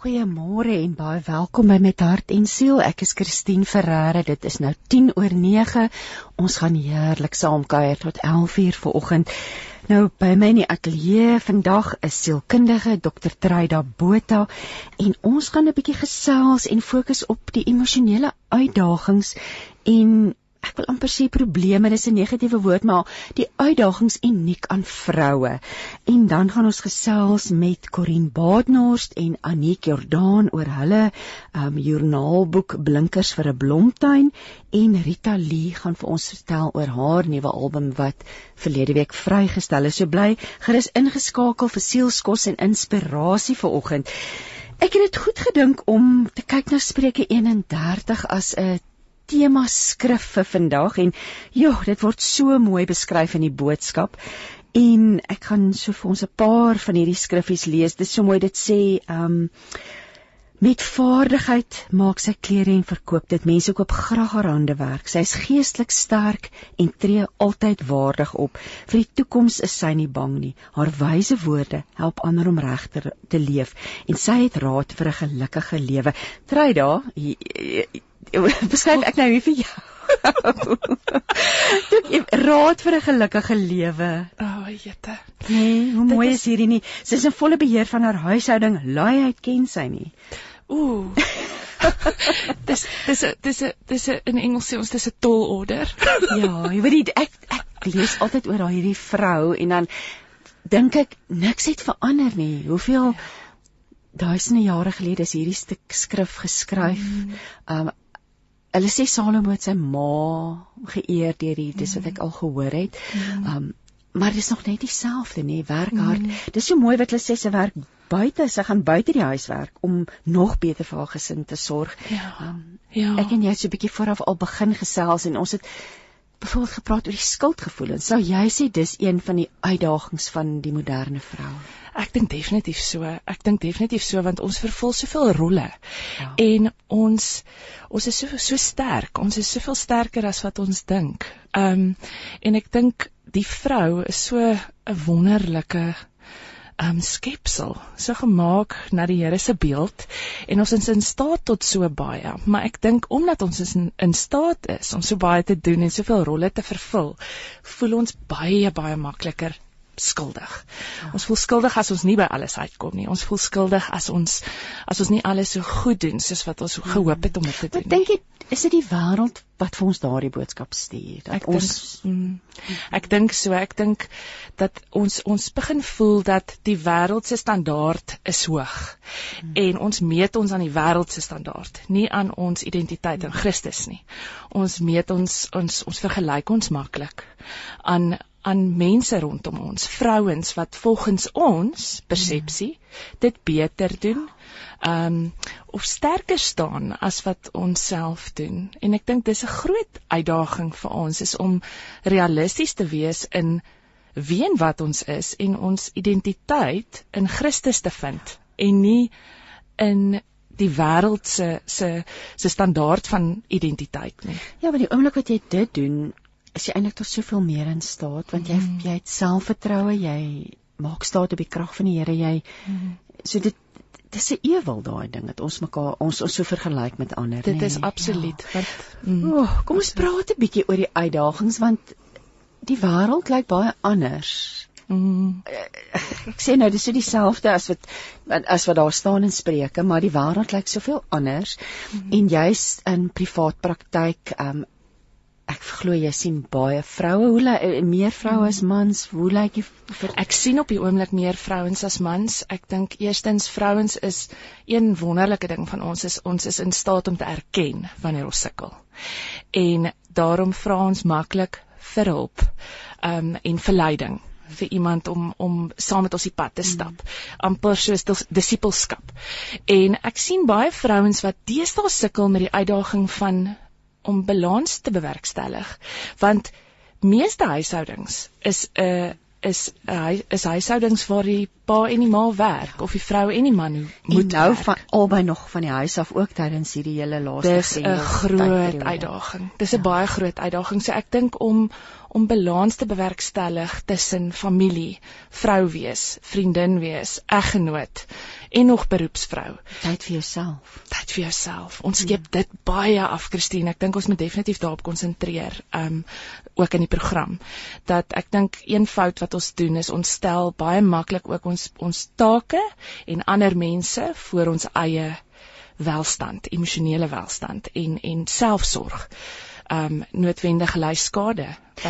Goeiemôre en baie welkom by Met Hart en Siel. Ek is Christine Ferreira. Dit is nou 10 oor 9. Ons gaan heerlik saam kuier tot 11:00 vanoggend. Nou by my in die ateljee vandag is sielkundige Dr. Treida Botha en ons gaan 'n bietjie gesels en fokus op die emosionele uitdagings en ek wil amper sê probleme, dis 'n negatiewe woord, maar die uitdagings uniek aan vroue. En dan gaan ons gesels met Corin Baadnorst en Aniek Jordaan oor hulle um joernaalboek Blinkers vir 'n blomtuin en Rita Lee gaan vir ons vertel oor haar nuwe album wat verlede week vrygestel is. So bly gerus ingeskakel vir sielskos en inspirasie vir oggend. Ek het dit goed gedink om te kyk na Spreuke 31 as 'n tema skrif vir vandag en ja, dit word so mooi beskryf in die boodskap. En ek gaan so vir ons 'n paar van hierdie skriffies lees. Dit is so mooi dit sê, ehm um, met vaardigheid maak sy klere en verkoop dit. Mense koop graag haar hande werk. Sy is geestelik sterk en tree altyd waardig op. Vir die toekoms is sy nie bang nie. Haar wyse woorde help ander om regter te leef en sy het raad vir 'n gelukkige lewe. Try daar beskryf ek nou hier vir jou. Dit raad vir 'n gelukkige lewe. O, oh, jette. Nee, hoe mooi is, is hierdie nie. Sy is in volle beheer van haar huishouding. Luiheid ken sy nie. Ooh. dis dis dis dis in Engels sê ons dis 'n tall order. ja, jy weet ek ek lees altyd oor hierdie vrou en dan dink ek niks het verander nie. Hoeveel ja. duisende jare gelede is hierdie stuk skrif geskryf. Mm. Um hulle sê Salomo het sy ma geëer deur die dis wat ek mm. al gehoor het. Mm. Um maar dit is nog net dieselfde nê, werk hard. Mm. Dis so mooi wat hulle sê sy werk buite, sy gaan buite die huis werk om nog beter vir haar gesin te sorg. Ja. Um, ja. Ek en jy het so 'n bietjie vooraf al begin gesels en ons het byvoorbeeld gepraat oor die skuldgevoelens. Sou jy sê dis een van die uitdagings van die moderne vrou? Ek dink definitief so. Ek dink definitief so want ons vervul soveel rolle. Ja. En ons ons is so so sterk. Ons is soveel sterker as wat ons dink. Ehm um, en ek dink die vrou is so 'n wonderlike um skepsel so gemaak na die Here se beeld en ons is in staat tot so baie maar ek dink omdat ons is in, in staat is om so baie te doen en soveel rolle te vervul voel ons baie baie makliker skuldig. Ja. Ons voel skuldig as ons nie by alles uitkom nie. Ons voel skuldig as ons as ons nie alles so goed doen soos wat ons gehoop het om dit te doen. Ek dink is dit die wêreld wat vir ons daardie boodskap stuur. Ek ons denk, mm, ek dink so, ek dink dat ons ons begin voel dat die wêreld se standaard is hoog. Mm. En ons meet ons aan die wêreld se standaard, nie aan ons identiteit in Christus nie. Ons meet ons ons ons vergelyk ons maklik aan aan mense rondom ons, vrouens wat volgens ons persepsie dit beter doen, ehm um, of sterker staan as wat ons self doen. En ek dink dis 'n groot uitdaging vir ons is om realisties te wees in wie en wat ons is en ons identiteit in Christus te vind en nie in die wêreld se se se standaard van identiteit nie. Ja, maar die oomblik wat jy dit doen, is jy eintlik tot soveel meer in staat want jy mm. jy het selfvertroue, jy maak staat op die krag van die Here, jy mm. so dit dis 'n ewel daai ding dat ons mekaar ons ons so vergelyk met ander. Dit nee, is absoluut ja. want mm, oh, kom ons praat 'n bietjie oor die uitdagings want die wêreld lyk baie anders. Mm. Ek sê nou dis so dieselfde as wat as wat daar staan in Spreuke, maar die wêreld lyk soveel anders mm. en jy's in privaat praktyk, um, ek glo jy sien baie vroue hoe lyk eh, meer vroue as mans hoe lyk jy ek sien op die oomblik meer vrouens as mans. Ek dink eerstens vrouens is een wonderlike ding van ons is ons is in staat om te erken wanneer ons sukkel. En daarom vra ons maklik vir hulp um, en verleiding vir iemand om om saam met ons die pad te stap. Mm. amper soos disipelskap en ek sien baie vrouens wat deesdae sukkel met die uitdaging van om balans te bewerkstellig want meeste huishoudings is 'n uh, is uh, is huishoudings waar die pa en die ma werk of die vrou en die man moet nou werk. van albei nog van die huis af ook tydens hierdie hele laaste Dis 'n groot uitdaging. Dis 'n Ja. baie groot uitdaging. So ek dink om om balans te bewerkstellig tussen familie, vrou wees, vriendin wees, eggenoot en nog beroepsvrou. tyd vir jouself. Tyd vir jouself. Ons skep dit baie af, Christine. Ek dink ons moet definitief daarop konsentreer. Um ook in die program dat ek dink een fout wat ons doen is ons stel baie maklik ook ons ons take en ander mense voor ons eie welstand, emosionele welstand en en selfsorg. Um noodwendige lei skade.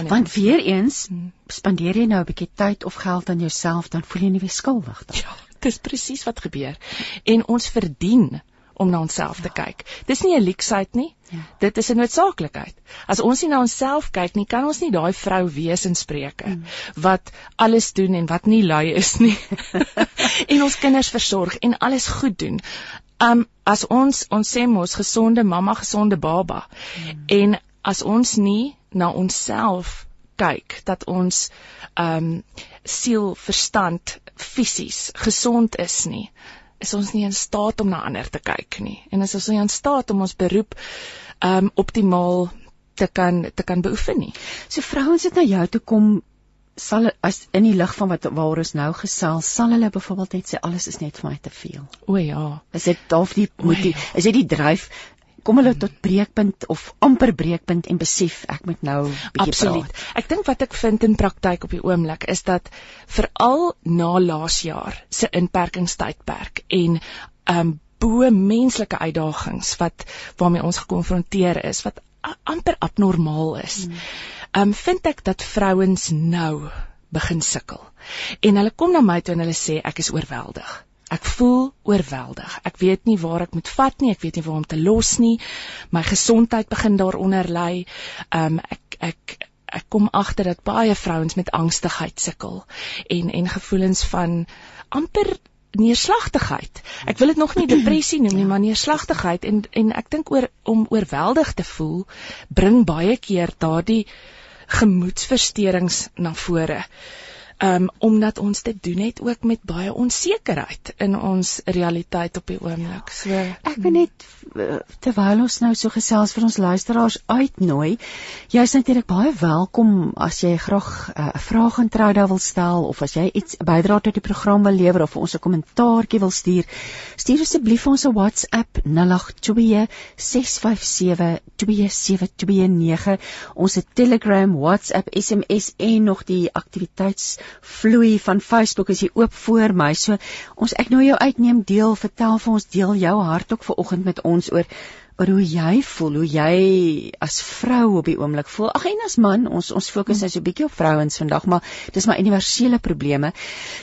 Want weer eens Hmm. spandeer jy nou 'n bietjie tyd of geld aan jouself, dan voel jy nie weer skuldig dan. Ja, dis presies wat gebeur. En ons verdien om na onsself te kyk. Dis nie 'n leksheid nie. Ja. Dit is 'n noodsaaklikheid. As ons nie na onsself kyk nie, kan ons nie daai vrou wees in Spreuke Mm. wat alles doen en wat nie lui is nie. en ons kinders versorg en alles goed doen. Um as ons ons sê mos gesonde mamma, gesonde baba. En as ons nie na onsself kyk dat ons um siel, verstand, fisies gesond is nie, is ons nie in staat om na ander te kyk nie. En is ons nie in staat om ons beroep um optimaal te kan te kan beoefen nie. So vrouens het na jou toe kom sal as in die lig van wat waar ons nou gesels, sal hulle byvoorbeeld net sê alles is net vir my te veel. O ja. Is dit dalk die moet die ja. is dit die dryf kom hulle tot breekpunt of amper breekpunt en besef ek moet nou bietjie Absoluut. praat. Ek dink wat ek vind in praktyk op die oomblik is dat veral na laas jaar se inperkingstydperk en um bo menslike uitdagings wat waarmee ons gekonfronteer is wat amper abnormaal is. Um vind ek dat vrouens nou begin sukkel. En hulle kom na my toe en hulle sê ek is oorweldig. Ek voel oorweldig. Ek weet nie waar ek moet vat nie, ek weet nie waar om te los nie. My gesondheid begin daaronder ly. Um ek ek ek kom agter dat baie vrouens met angstigheid sukkel en en gevoelens van amper neerslagtigheid. Ek wil dit nog nie depressie noem nie, maar neerslagtigheid en en ek dink oor om oorweldig te voel bring baie keer daardie gemoedsversteurings na vore. Um omdat ons dit doen net ook met baie onsekerheid in ons realiteit op die oomblik. So Ek wil net terwyl ons nou so gesels vir ons luisteraars uitnooi. Jy's natuurlik baie welkom as jy graag eh, 'n uh, vraag aan Trouda wil stel of as jy iets bydra tot die program wil lewer of vir ons 'n kommentaartjie wil stuur. Stuur asseblief ons 'n WhatsApp 082 657 2729. Ons het Telegram, WhatsApp, SMS en nog die aktiwiteitsvloei van Facebook is hier oop voor my. So ons ek nooi jou uitneem deel, vertel vir ons deel jou hart ook vanoggend met ons oor oor hoe jy voel, hoe jy as vrou op die oomblik voel. Ag en as man, ons ons fokus nou so 'n bietjie op vrouens vandag, maar dis maar universele probleme.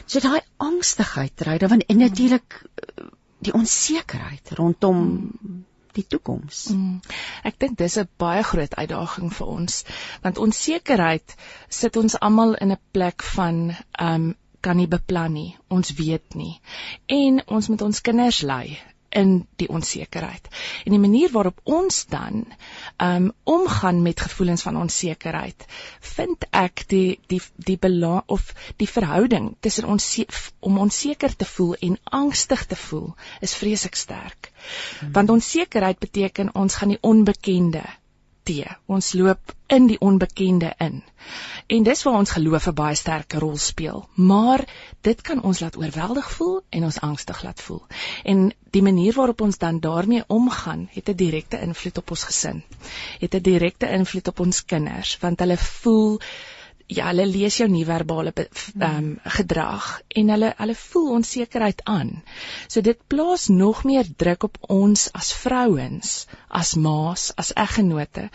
So daai angstigheid, Ryda, want en natuurlik eh, die onsekerheid rondom die toekoms. Mm. Ek dink dis 'n baie groot uitdaging vir ons want onsekerheid sit ons almal in 'n plek van ehm um, kan nie beplan nie. Ons weet nie. En ons moet ons kinders lei in die onsekerheid. En die manier waarop ons dan um, omgaan met gevoelens van onsekerheid, vind ek die die die belang of die verhouding tussen ons om onseker te voel en angstig te voel is vreeslik sterk. Hmm. Want onsekerheid beteken ons gaan die onbekende tee. Ons loop in die onbekende in. En dis waar ons geloof 'n baie sterk rol speel. Maar dit kan ons laat oorweldig voel en ons angstig laat voel. En die manier waarop ons dan daarmee omgaan, het 'n direkte invloed op ons gesin. Het 'n direkte invloed op ons kinders, want hulle voel ja, hulle lees jou nie-verbale ehm um, gedrag en hulle hulle voel onsekerheid aan. So dit plaas nog meer druk op ons as vrouens, as ma's, as eggenote.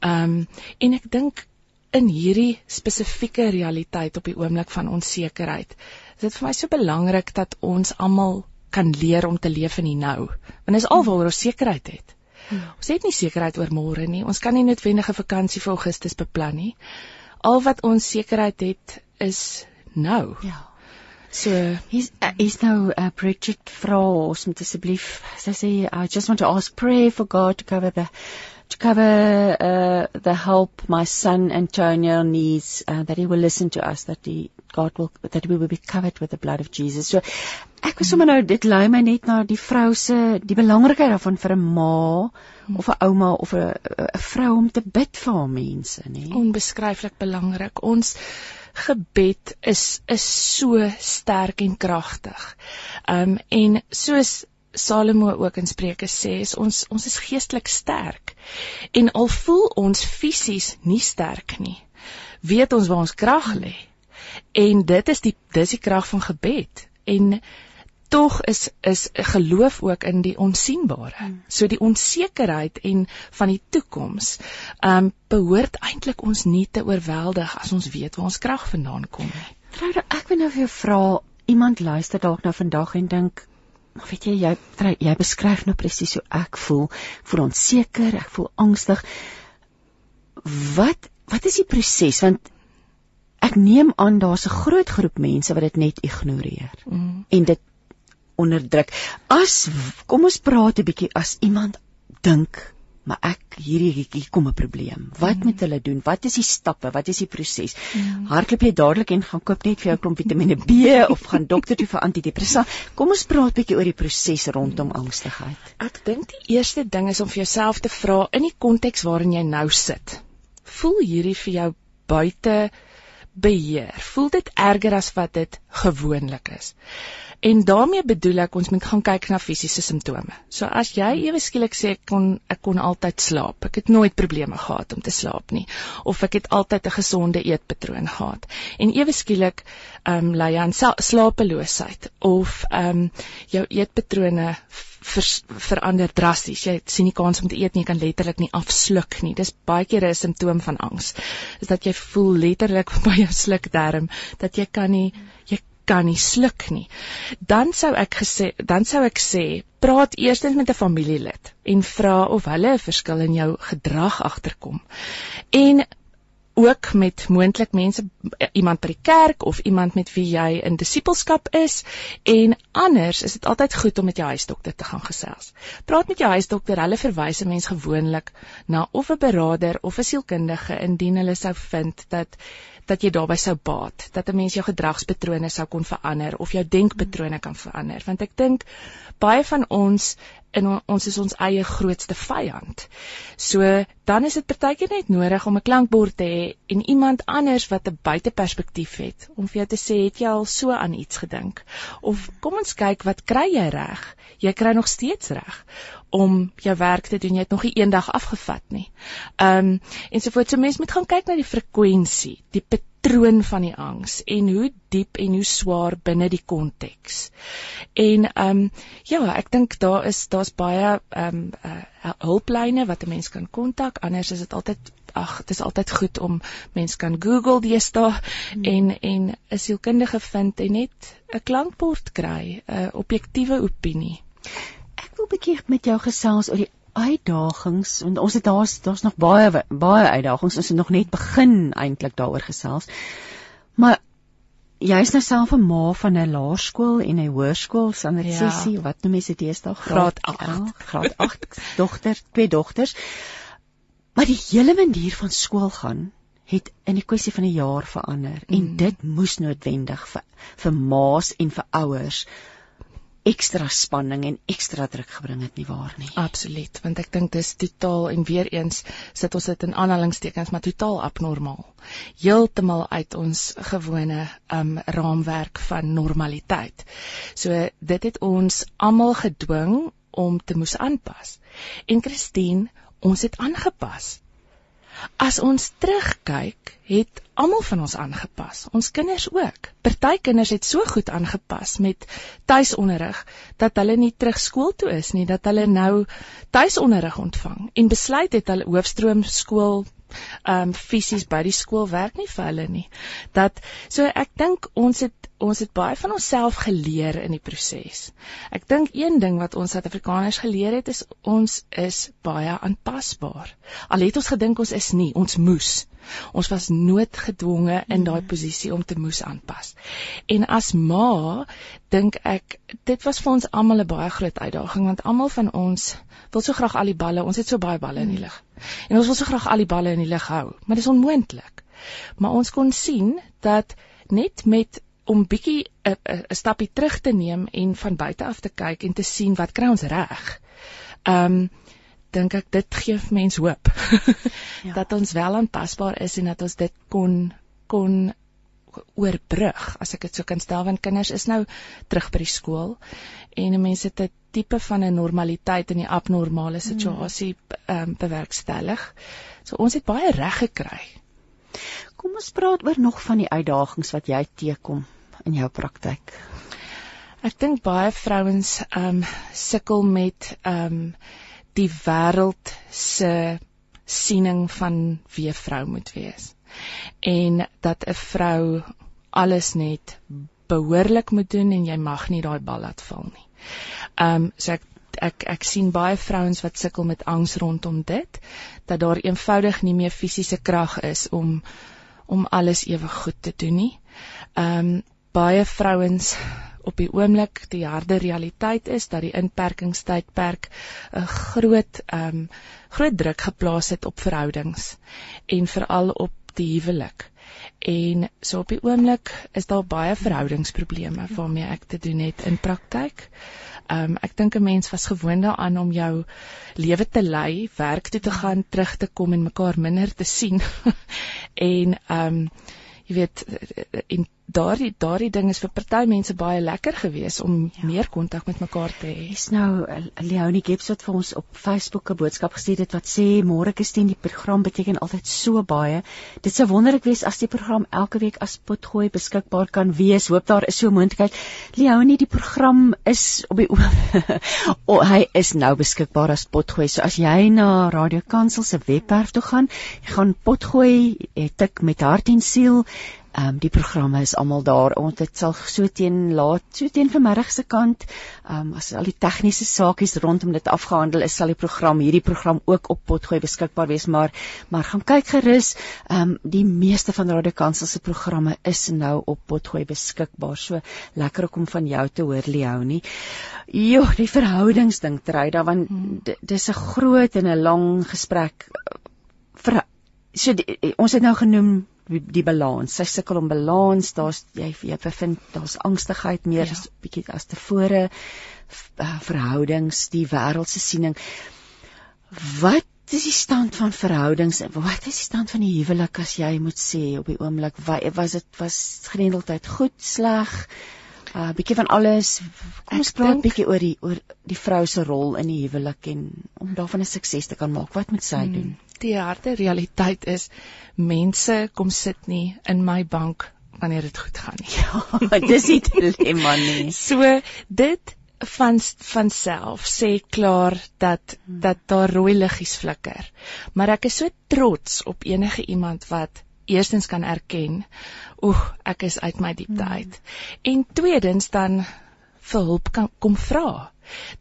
Ehm um, en ek dink in hierdie spesifieke realiteit op die oomblik van onsekerheid, is dit vir my so belangrik dat ons almal kan leer om te leef in die nou. Want dis alwaar ons sekerheid het. Ons het nie sekerheid oor môre nie. Ons kan nie noodwendige vakansie vir Augustus beplan nie. Al wat ons sekerheid het is nou. Ja. So Hier's uh, hier's nou uh, Bridget vra ons moet asseblief sy sê I just want to ask pray for God to cover the to cover uh, the help my son Antonio needs, uh, that he will listen to us, that he, God will, that we will be covered with the blood of Jesus. So, ek was sommer nou, dit lei my net na die vrou se, die belangrikheid daarvan vir 'n ma, of 'n ouma, of 'n 'n vrou om te bid vir haar mense, nê? Onbeskryflik belangrik. Ons gebed is is so sterk en kragtig. Um en soos Salomo ook in Spreuke sê is ons ons is geestelik sterk. En al voel ons fisies nie sterk nie, weet ons waar ons krag lê. En dit is die dis die krag van gebed. En tog is is geloof ook in die onsigbare. Hmm. So die onsekerheid en van die toekoms, ehm um, behoort eintlik ons nie te oorweldig as ons weet waar ons krag vandaan kom nie. Troude, ek wil nou vir jou vra, iemand luister dalk nou vandag en dink, Maar weet jy jy jy beskryf nou presies hoe ek voel. Ek voel onseker, ek voel angstig. Wat wat is die proses want ek neem aan daar's 'n groot groep mense wat dit net ignoreer mm. en dit onderdruk. As kom ons praat 'n bietjie as iemand dink maar ek hierdie hier kom 'n probleem. Wat mm. moet hulle doen? Wat is die stappe? Wat is die proses? Mm. Hardloop jy dadelik en gaan koop net vir jou klomp Vitamiene B of gaan dokter toe vir antidepressiva? Kom ons praat 'n bietjie oor die proses rondom angstigheid. Ek dink die eerste ding is om vir jouself te vra in die konteks waarin jy nou sit. Voel hierdie vir jou buite beheer? Voel dit erger as wat dit gewoonlik is? En daarmee bedoel ek ons moet gaan kyk na fisiese simptome. So as jy ewe skielik sê ek kon ek kon altyd slaap. Ek het nooit probleme gehad om te slaap nie of ek het altyd 'n gesonde eetpatroon gehad. En ewe skielik ehm um, lei aan slapeloosheid of ehm um, jou eetpatrone ver, verander drasties. Jy sien nie kans om te eet nie, jy kan letterlik nie afsluk nie. Dis baie keer 'n simptoom van angs. Is dat jy voel letterlik by jou slukdarm dat jy kan nie jy kan nie sluk nie. Dan sou ek gesê, dan sou ek sê, praat eers met 'n familielid en vra of hulle 'n verskil in jou gedrag agterkom. En ook met moontlik mense iemand by die kerk of iemand met wie jy in disippelskap is en anders is dit altyd goed om met jou huisdokter te gaan gesels. Praat met jou huisdokter, hulle verwys 'n mens gewoonlik na of 'n beraader of 'n sielkundige indien hulle sou vind dat dat jy daarbey sou baat, dat 'n mens jou gedragspatrone sou kon verander of jou denkpatrone kan verander, want ek dink baie van ons en ons is ons eie grootste vyand. So dan is dit partykeer net nodig om 'n klankbord te hê en iemand anders wat 'n buiteperspektief het om vir jou te sê het jy al so aan iets gedink of kom ons kyk wat kry jy reg? Jy kry nog steeds reg om jou werk te doen. Jy het nog nie eendag afgevat nie. Ehm um, en so voort. So mens moet gaan kyk na die frekwensie, die patroon van die angs en hoe diep en hoe swaar binne die konteks. En ehm um, ja, ek dink daar is daar's baie ehm um, uh, hulplyne wat 'n mens kan kontak. Anders is dit altyd ag, dit is altyd goed om mens kan Google deesdae hmm. en en 'n sielkundige vind en net 'n klankbord kry, 'n objektiewe opinie. Ek wil 'n bietjie met jou gesels oor die uitdagings want ons het daar's daar's nog baie baie uitdagings. Ons het nog net begin eintlik daaroor gesels. Maar jy is nou self 'n ma van 'n laerskool en 'n hoërskool sonder ja. sessie wat noem jy dit deesdae? Graad 8 graad 8 dogter twee dogters maar die hele manier van skool gaan het in 'n kwessie van 'n jaar verander. Mm. en dit moes noodwendig vir vir ma's en vir ouers ekstra spanning en ekstra druk gebring het nie waar nie. Absoluut, want ek dink dis totaal en weer eens sit ons dit in aanhalingstekens maar totaal abnormaal. Heeltemal uit ons gewone um raamwerk van normaliteit. So dit het ons almal gedwing om te moes aanpas. En Christine, ons het aangepas. As ons terugkyk, het almal van ons aangepas. Ons kinders ook. Party kinders het so goed aangepas met tuisonderrig dat hulle nie terug skool toe is nie, dat hulle nou tuisonderrig ontvang en besluit het hulle hoofstroom skool ehm um, fisies by die skool werk nie vir hulle nie. Dat so ek dink ons het ons het baie van onsself geleer in die proses. Ek dink een ding wat ons Suid-Afrikaners geleer het is ons is baie aanpasbaar. Al het ons gedink ons is nie, ons moes. Ons was noodgedwonge in daai posisie om te moes aanpas. En as ma, dink ek dit was vir ons almal 'n baie groot uitdaging want almal van ons wil so graag al die balle, ons het so baie balle in die lug. En ons wil so graag al die balle in die lug hou, maar dit is onmoontlik. Maar ons kon sien dat net met om bietjie 'n 'n stappie terug te neem en van buite af te kyk en te sien wat kry ons reg. Um, dink ek dit gee mens hoop ja. dat ons wel aanpasbaar is en dat ons dit kon kon oorbrug as ek dit so kan stel want kinders is nou terug by die skool en mense het 'n tipe van 'n normaliteit in die abnormale hmm. situasie ehm um, bewerkstellig. So ons het baie reg gekry. Kom ons praat oor nog van die uitdagings wat jy teekom in jou praktyk. Ek dink baie vrouens ehm um, sukkel met ehm um, die wêreld se siening van wie 'n vrou moet wees. En dat 'n vrou alles net behoorlik moet doen en jy mag nie daai bal laat val nie. Ehm um, so ek ek ek sien baie vrouens wat sukkel met angs rondom dit dat daar eenvoudig nie meer fisiese krag is om om alles ewe goed te doen nie. Ehm um, baie vrouens op die oomblik die harde realiteit is dat die inperkingstydperk 'n groot ehm um, groot druk geplaas het op verhoudings en veral op die huwelik. En so op die oomblik is daar baie verhoudingsprobleme waarmee ek te doen het in praktyk. Ehm um, ek dink 'n mens was gewoond daaraan om jou lewe te lei, werk toe te gaan, terug te kom en mekaar minder te sien. en ehm um, jy weet en daardie daardie ding is vir party mense baie lekker geweest om ja. meer kontak met mekaar te hê. Dis nou eh, Leonie Gibbs wat vir ons op Facebook 'n boodskap gestuur het wat sê môre Christine die program beteken altyd so baie. Dit sou wonderlik wees as die program elke week as potgooi beskikbaar kan wees. Hoop daar is so 'n moontlikheid. Leonie, die program is op die o, hy is nou beskikbaar as potgooi. So as jy na Radio Kansel se webwerf toe gaan, gaan potgooi, tik met hart en siel Ehm um, die programme is almal daar. Ons dit sal so teen laat, so teen vanmiddag se kant, ehm um, as al die tegniese saakies rondom dit afgehandel is, sal die program hierdie program ook op potgooi beskikbaar wees, maar maar gaan kyk gerus. Ehm um, die meeste van Radio Kansel se programme is nou op potgooi beskikbaar. So lekker om van jou te hoor Leonie. Jo, die verhoudingsding trei daar want hmm. dis 'n groot en 'n lang gesprek. Vir, so die, ons het nou genoem die balans. Sy sukkel om balans. Daar's jy jy bevind daar's angstigheid meer ja. as bietjie as tevore eh, verhoudings, die wêreldse siening. Wat is die stand van verhoudings? Wat is die stand van die huwelik as jy moet sê op die oomblik? Was dit was grendeltyd goed, sleg? 'n uh, bietjie van alles. Kom ons praat 'n bietjie oor die oor die vrou se rol in die huwelik en om daarvan 'n sukses te kan maak. Wat moet sy hmm. doen? Die harde realiteit is mense kom sit nie in my bank wanneer dit goed gaan nie. Ja, dis die dilemma nie. So dit van van self sê klaar dat dat daar rooi liggies flikker. Maar ek is so trots op enige iemand wat eerstens kan erken, oeg, ek is uit my diepte hmm. uit. En tweedens dan vir hulp kan kom vra.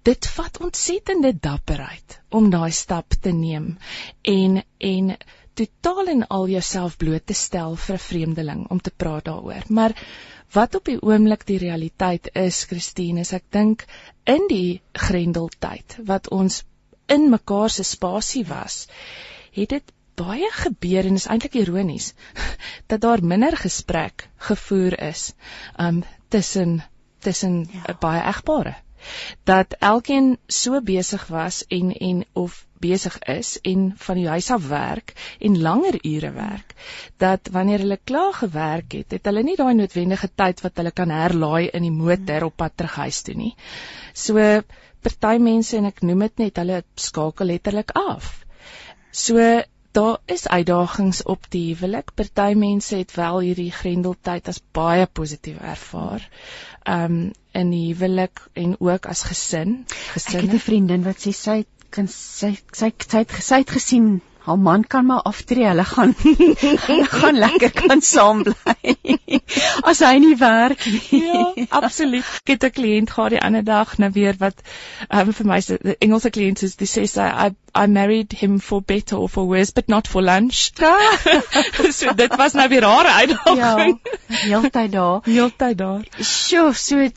Dit vat ontsettende dapperheid om daai stap te neem en en totaal en al jouself bloot te stel vir 'n vreemdeling om te praat daaroor. Maar wat op die oomblik die realiteit is, Christine, is ek dink in die grendeltyd wat ons in mekaar se spasie was, het dit baie gebeur en is eintlik ironies dat daar minder gesprek gevoer is um tussen tussen ja. baie egpare dat elkeen so besig was en en of besig is en van die huis af werk en langer ure werk dat wanneer hulle klaar gewerk het het hulle nie daai noodwendige tyd wat hulle kan herlaai in die motor op pad terug huis toe nie. So party mense en ek noem dit net hulle skakel letterlik af. So daar is uitdagings op die huwelik. Party mense het wel hierdie grendeltyd as baie positief ervaar. Um in die huwelik en ook as gesin. Gesin. Ek het 'n vriendin wat sê sy kan sy sy sy het, sy het gesien haar man kan maar aftree. Hulle gaan hulle gaan lekker kan saam bly. As hy nie werk nie. Ja, absoluut. Ek het 'n kliënt gehad die ander dag nou weer wat um, vir my se Engelse kliënt is, dis sê sy I I married him for better or for worse but not for lunch. so dit was nou weer haar uitdaging. Ja, heeltyd daar. Heeltyd daar. Sjoe, so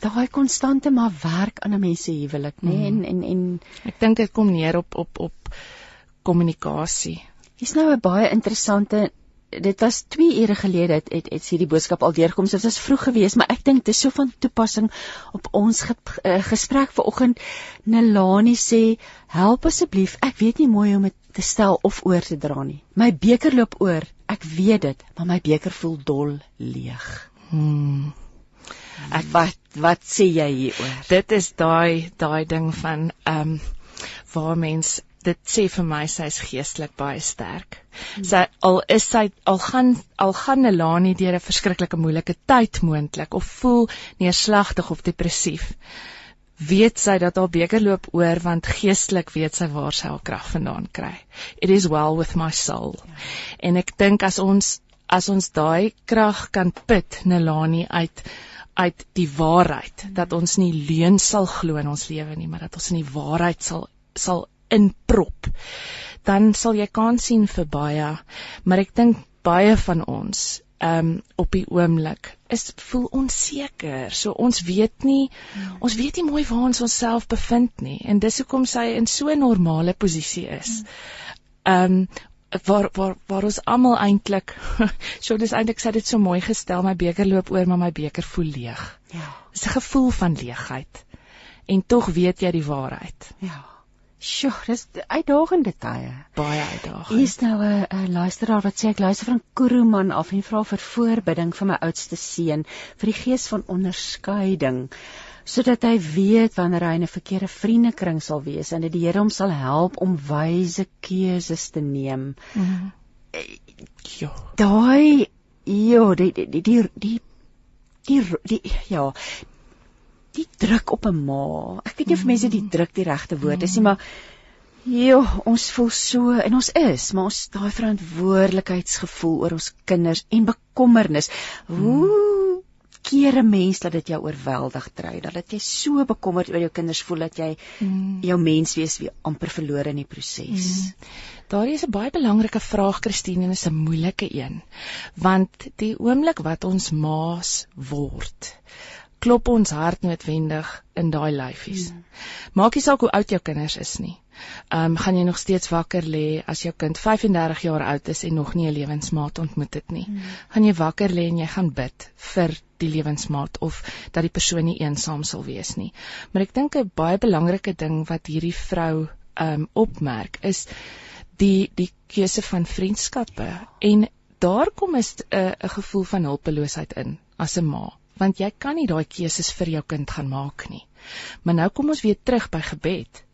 daai konstante maar werk aan 'n mens se huwelik, nê? Nee? Mm. En en en ek dink dit kom neer op op op kommunikasie. Hier's nou 'n baie interessante dit was 2 ure gelede het het, het hierdie boodskap al deurgekom. So dit was vroeg geweest, maar ek dink dit is so van toepassing op ons ge, uh, gesprek vanoggend. Nelani sê, "Help asseblief. Ek weet nie mooi hoe om dit te stel of oor te dra nie. My beker loop oor. Ek weet dit, maar my beker voel dol leeg." Hmm. Ek wat wat sê jy hieroor? Dit is daai daai ding van ehm um, waar mens dit sê vir my sy's geestelik baie sterk. Hmm. Sy al is sy al gaan al gaan Nelani deur 'n verskriklike moeilike tyd moontlik of voel neerslagtig of depressief. Weet sy dat haar beker loop oor want geestelik weet sy waar sy haar krag vandaan kry. It is well with my soul. Ja. En ek dink as ons as ons daai krag kan put Nelani uit uit die waarheid hmm. dat ons nie leuen sal glo in ons lewe nie, maar dat ons in die waarheid sal sal inprop, dan sal jy kan sien vir baie, maar ek dink baie van ons um op die oomblik is voel onseker. So ons weet nie mm. ons weet nie mooi waar ons onsself bevind nie en dis hoekom sy in so 'n normale posisie is. Mm. Um waar waar waar ons almal eintlik so dis eintlik sê dit so mooi gestel my beker loop oor maar my beker voel leeg. Ja. Dis 'n gevoel van leegheid. En tog weet jy die waarheid. Ja. Sjoe, dis uitdagende tye. Baie uitdagend. Hier's nou 'n 'n luisteraar wat sê ek luister van Kuruman af en vra vir voorbidding vir my oudste seun vir die gees van onderskeiding sodat hy weet wanneer hy in 'n verkeerde vriendekring sal wees en dat die Here hom sal help om wyse keuses te neem. Mm. Ja. Daai ja, die die die die die, die ja, die druk op 'n ma. Ek weet nie of mense die mm. druk die regte woord is nie, maar jo, ons voel so en ons is, maar ons daai verantwoordelikheidsgevoel oor ons kinders en bekommernis. Hoe keer 'n mens dat dit jou oorweldig dry, dat jy so bekommerd oor jou kinders voel dat jy mm. jou menswees weer amper verloor in die proses. Mm. Daar is 'n baie belangrike vraag Christine en is 'n moeilike een. Want die oomblik wat ons maas word, klop ons hart noodwendig in daai lyfies. Mm. Maak nie saak hoe oud jou kinders is nie. Ehm um, gaan jy nog steeds wakker lê as jou kind 35 jaar oud is en nog nie 'n lewensmaat ontmoet het nie. Mm. Gaan jy wakker lê en jy gaan bid vir die lewensmaat of dat die persoon nie eensaam sal wees nie. Maar ek dink 'n baie belangrike ding wat hierdie vrou ehm um, opmerk is die die keuse van vriendskappe en daar kom 'n 'n gevoel van hulpeloosheid in as 'n ma want jy kan nie daai keuses vir jou kind gaan maak nie. Maar nou kom ons weer terug by gebed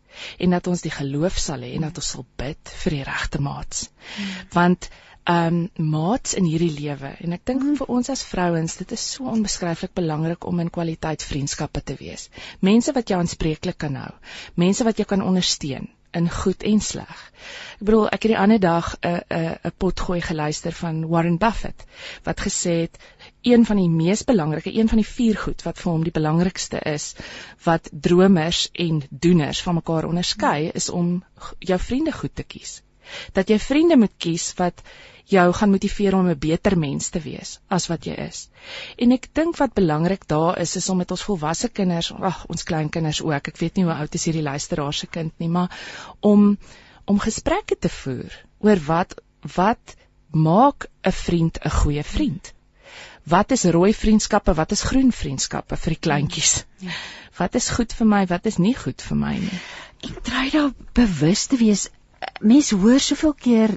en dat ons die geloof sal hê en dat ons sal bid vir die regte maats. Hmm. Want ehm um, maats in hierdie lewe en ek dink vir ons as vrouens dit is so onbeskryflik belangrik om in kwaliteit vriendskappe te wees. Mense wat jou aanspreeklik kan hou, mense wat jou kan ondersteun in goed en sleg. Ek bedoel ek het die ander dag 'n 'n 'n potgooi geluister van Warren Buffett wat gesê het een van die mees belangrike, een van die vier goed wat vir hom die belangrikste is wat dromers en doeners van mekaar onderskei is om jou vriende goed te kies. Dat jy vriende moet kies wat jou gaan motiveer om 'n beter mens te wees as wat jy is. En ek dink wat belangrik daar is is om met ons volwasse kinders, ag ons kleinkinders ook, ek weet nie hoe oud is hierdie luisteraar se kind nie, maar om om gesprekke te voer oor wat wat maak 'n vriend 'n goeie vriend wat is rooi vriendskappe, wat is groen vriendskappe vir die kleintjies? Ja. Wat is goed vir my, wat is nie goed vir my nie? En try daar bewus te wees. Mense hoor soveel keer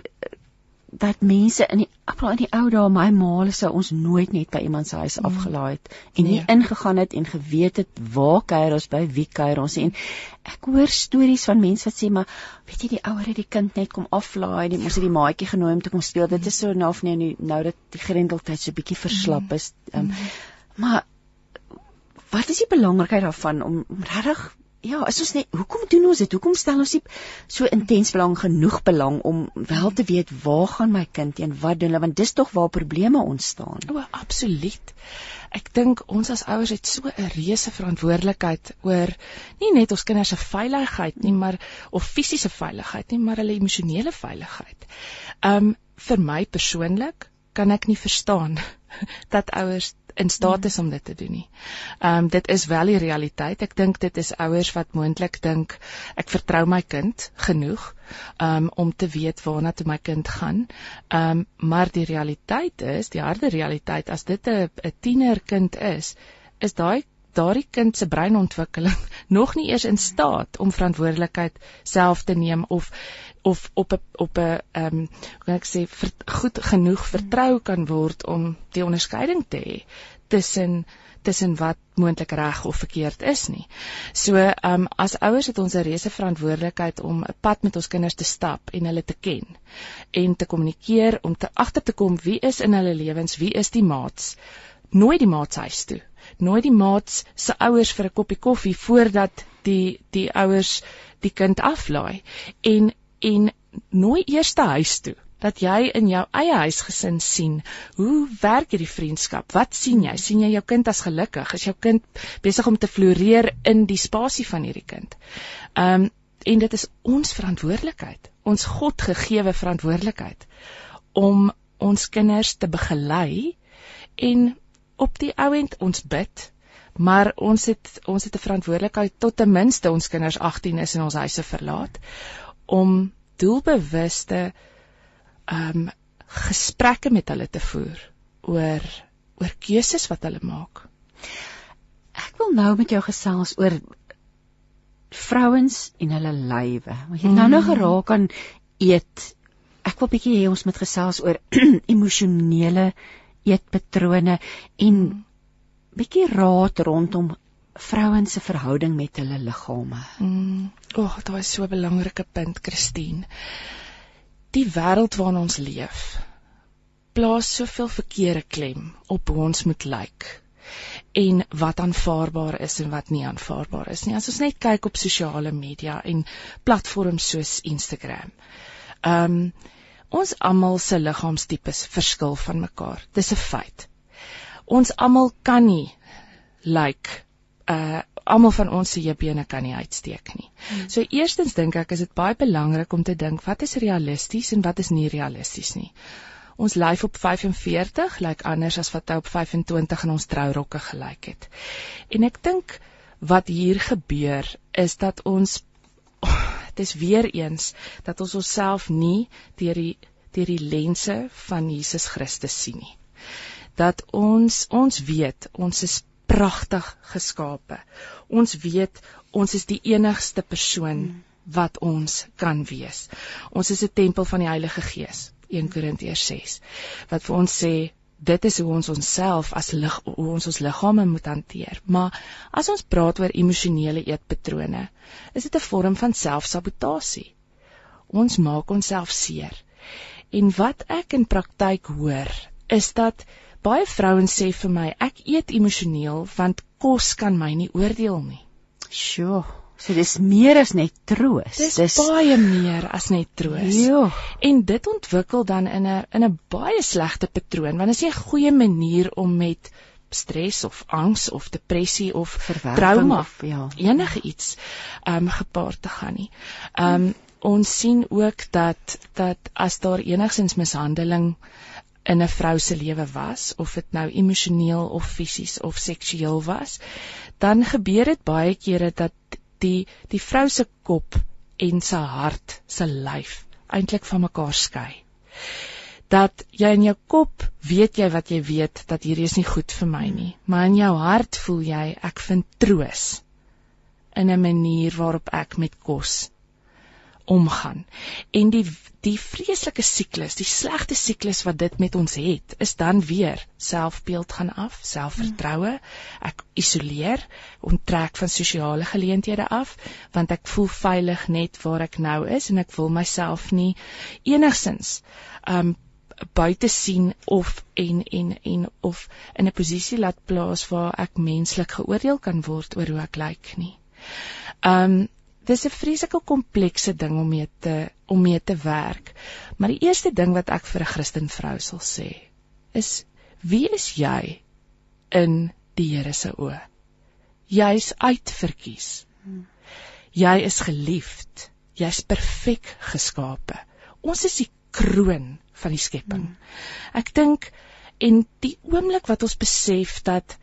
dat mense in die appel in die ou dae my maale sou ons nooit net by iemand se huis mm. afgelaai het en nie nee. ingegaan het en geweet het waar kuier ons by wie kuier ons en ek hoor stories van mense wat sê maar weet jy die ouer het die kind net kom aflaai en ons het die maatjie genooi om te kom speel dit is so nou of nee nou, nou dat die grendeltyd so bietjie verslap mm. is um, mm. maar wat is die belangrikheid daarvan om regtig ja, is ons net hoekom doen ons dit? Hoekom stel ons nie so intens belang genoeg belang om wel te weet waar gaan my kind heen, wat doen hulle want dis tog waar probleme ontstaan. O, absoluut. Ek dink ons as ouers het so 'n reuse verantwoordelikheid oor nie net ons kinders se veiligheid nie, maar of fisiese veiligheid nie, maar hulle emosionele veiligheid. Um vir my persoonlik kan ek nie verstaan dat ouers in staat is om dit te doen nie. Ehm um, dit is wel die realiteit. Ek dink dit is ouers wat moontlik dink ek vertrou my kind genoeg um, om te weet waarna toe my kind gaan. Ehm um, maar die realiteit is, die harde realiteit as dit 'n 'n tienerkind is, is daai daardie kind se breinontwikkeling nog nie eers in staat om verantwoordelikheid self te neem of of op 'n op 'n ehm um, hoe kan ek sê ver, goed genoeg vertrou kan word om die onderskeiding te hê tussen tussen wat moontlik reg of verkeerd is nie. So ehm um, as ouers het ons 'n reuse verantwoordelikheid om 'n pad met ons kinders te stap en hulle te ken en te kommunikeer om te agter te kom wie is in hulle lewens, wie is die maats. Nooit die maats huis toe. Nooit die maats se ouers vir 'n koppie koffie voordat die die ouers die kind aflaai. En en nooi eers te huis toe dat jy in jou eie huisgesin sien hoe werk hierdie vriendskap? Wat sien jy? Sien jy jou kind as gelukkig? Is jou kind besig om te floreer in die spasie van hierdie kind? Um, en dit is ons verantwoordelikheid ons God gegeewe verantwoordelikheid om ons kinders te begelei en op die ouend ons bid maar ons het ons het 'n verantwoordelikheid tot ten minste ons kinders 18 is en ons huise verlaat om doelbewuste ehm um, gesprekke met hulle te voer oor oor keuses wat hulle maak. Ek wil nou met jou gesels oor vrouens en hulle lywe. Ons het nou nou mm. geraak aan eet. Ek wil bietjie hê ons moet gesels oor emosionele eetpatrone en bietjie raad rondom vrouens se verhouding met hulle liggame. Mm. O, oh, dit is so 'n belangrike punt, Christine. Die wêreld waarin ons leef plaas soveel verkeerde klem op hoe ons moet lyk en wat aanvaarbaar is en wat nie aanvaarbaar is nie. As ons net kyk op sosiale media en platforms soos Instagram. Ehm um, ons almal se liggaamstipes verskil van mekaar. Dis 'n feit. Ons almal kan nie lyk like uh almal van ons se heupbene kan nie uitsteek nie. Hmm. So eerstens dink ek is dit baie belangrik om te dink wat is realisties en wat is nie realisties nie. Ons lyf op 45 lyk like anders as wat hy op 25 in ons trourokke gelyk het. En ek dink wat hier gebeur is dat ons dit is weer eens dat ons onsself nie deur die deur die lense van Jesus Christus sien nie. Dat ons ons weet ons is pragtig geskape. Ons weet ons is die enigste persoon wat ons kan wees. Ons is 'n tempel van die Heilige Gees. 1 Korintiërs 6 wat vir ons sê dit is hoe ons onsself as lig hoe ons ons liggame moet hanteer. Maar as ons praat oor emosionele eetpatrone, is dit 'n vorm van selfsabotasie. Ons maak onsself seer. En wat ek in praktyk hoor, is dat Baie vrouens sê vir my ek eet emosioneel want kos kan my nie oordeel nie. Sjoe, so dis meer as net troos. Dis, dis baie meer as net troos. Ja. En dit ontwikkel dan in 'n in 'n baie slegte patroon want dit is 'n goeie manier om met stres of angs of depressie of trauma of ja enige iets ehm um, gepaard te gaan nie. Ehm um, ons sien ook dat dat as daar enigsins mishandeling in 'n vrou se lewe was of dit nou emosioneel of fisies of seksueel was dan gebeur dit baie kere dat die die vrou se kop en sy hart se lyf eintlik van mekaar skei. Dat jy in jou kop weet jy wat jy weet dat hierdie is nie goed vir my nie. Maar in jou hart voel jy ek vind troos in 'n manier waarop ek met kos omgaan. En die die vreeslike siklus, die slegte siklus wat dit met ons het, is dan weer selfbeeld gaan af, selfvertroue, ek isoleer, onttrek van sosiale geleenthede af, want ek voel veilig net waar ek nou is en ek wil myself nie enigsins um buite sien of en en en of in 'n posisie laat plaas waar ek menslik geoordeel kan word oor hoe ek lyk nie. Um dis 'n vreeslike komplekse ding om mee te om mee te werk. Maar die eerste ding wat ek vir 'n Christen vrou sal sê, is wie is jy in die Here se oë? Jy's uitverkies. Jy is geliefd. Jy's perfek geskape. Ons is die kroon van die skepping. Ek dink en die oomblik wat ons besef dat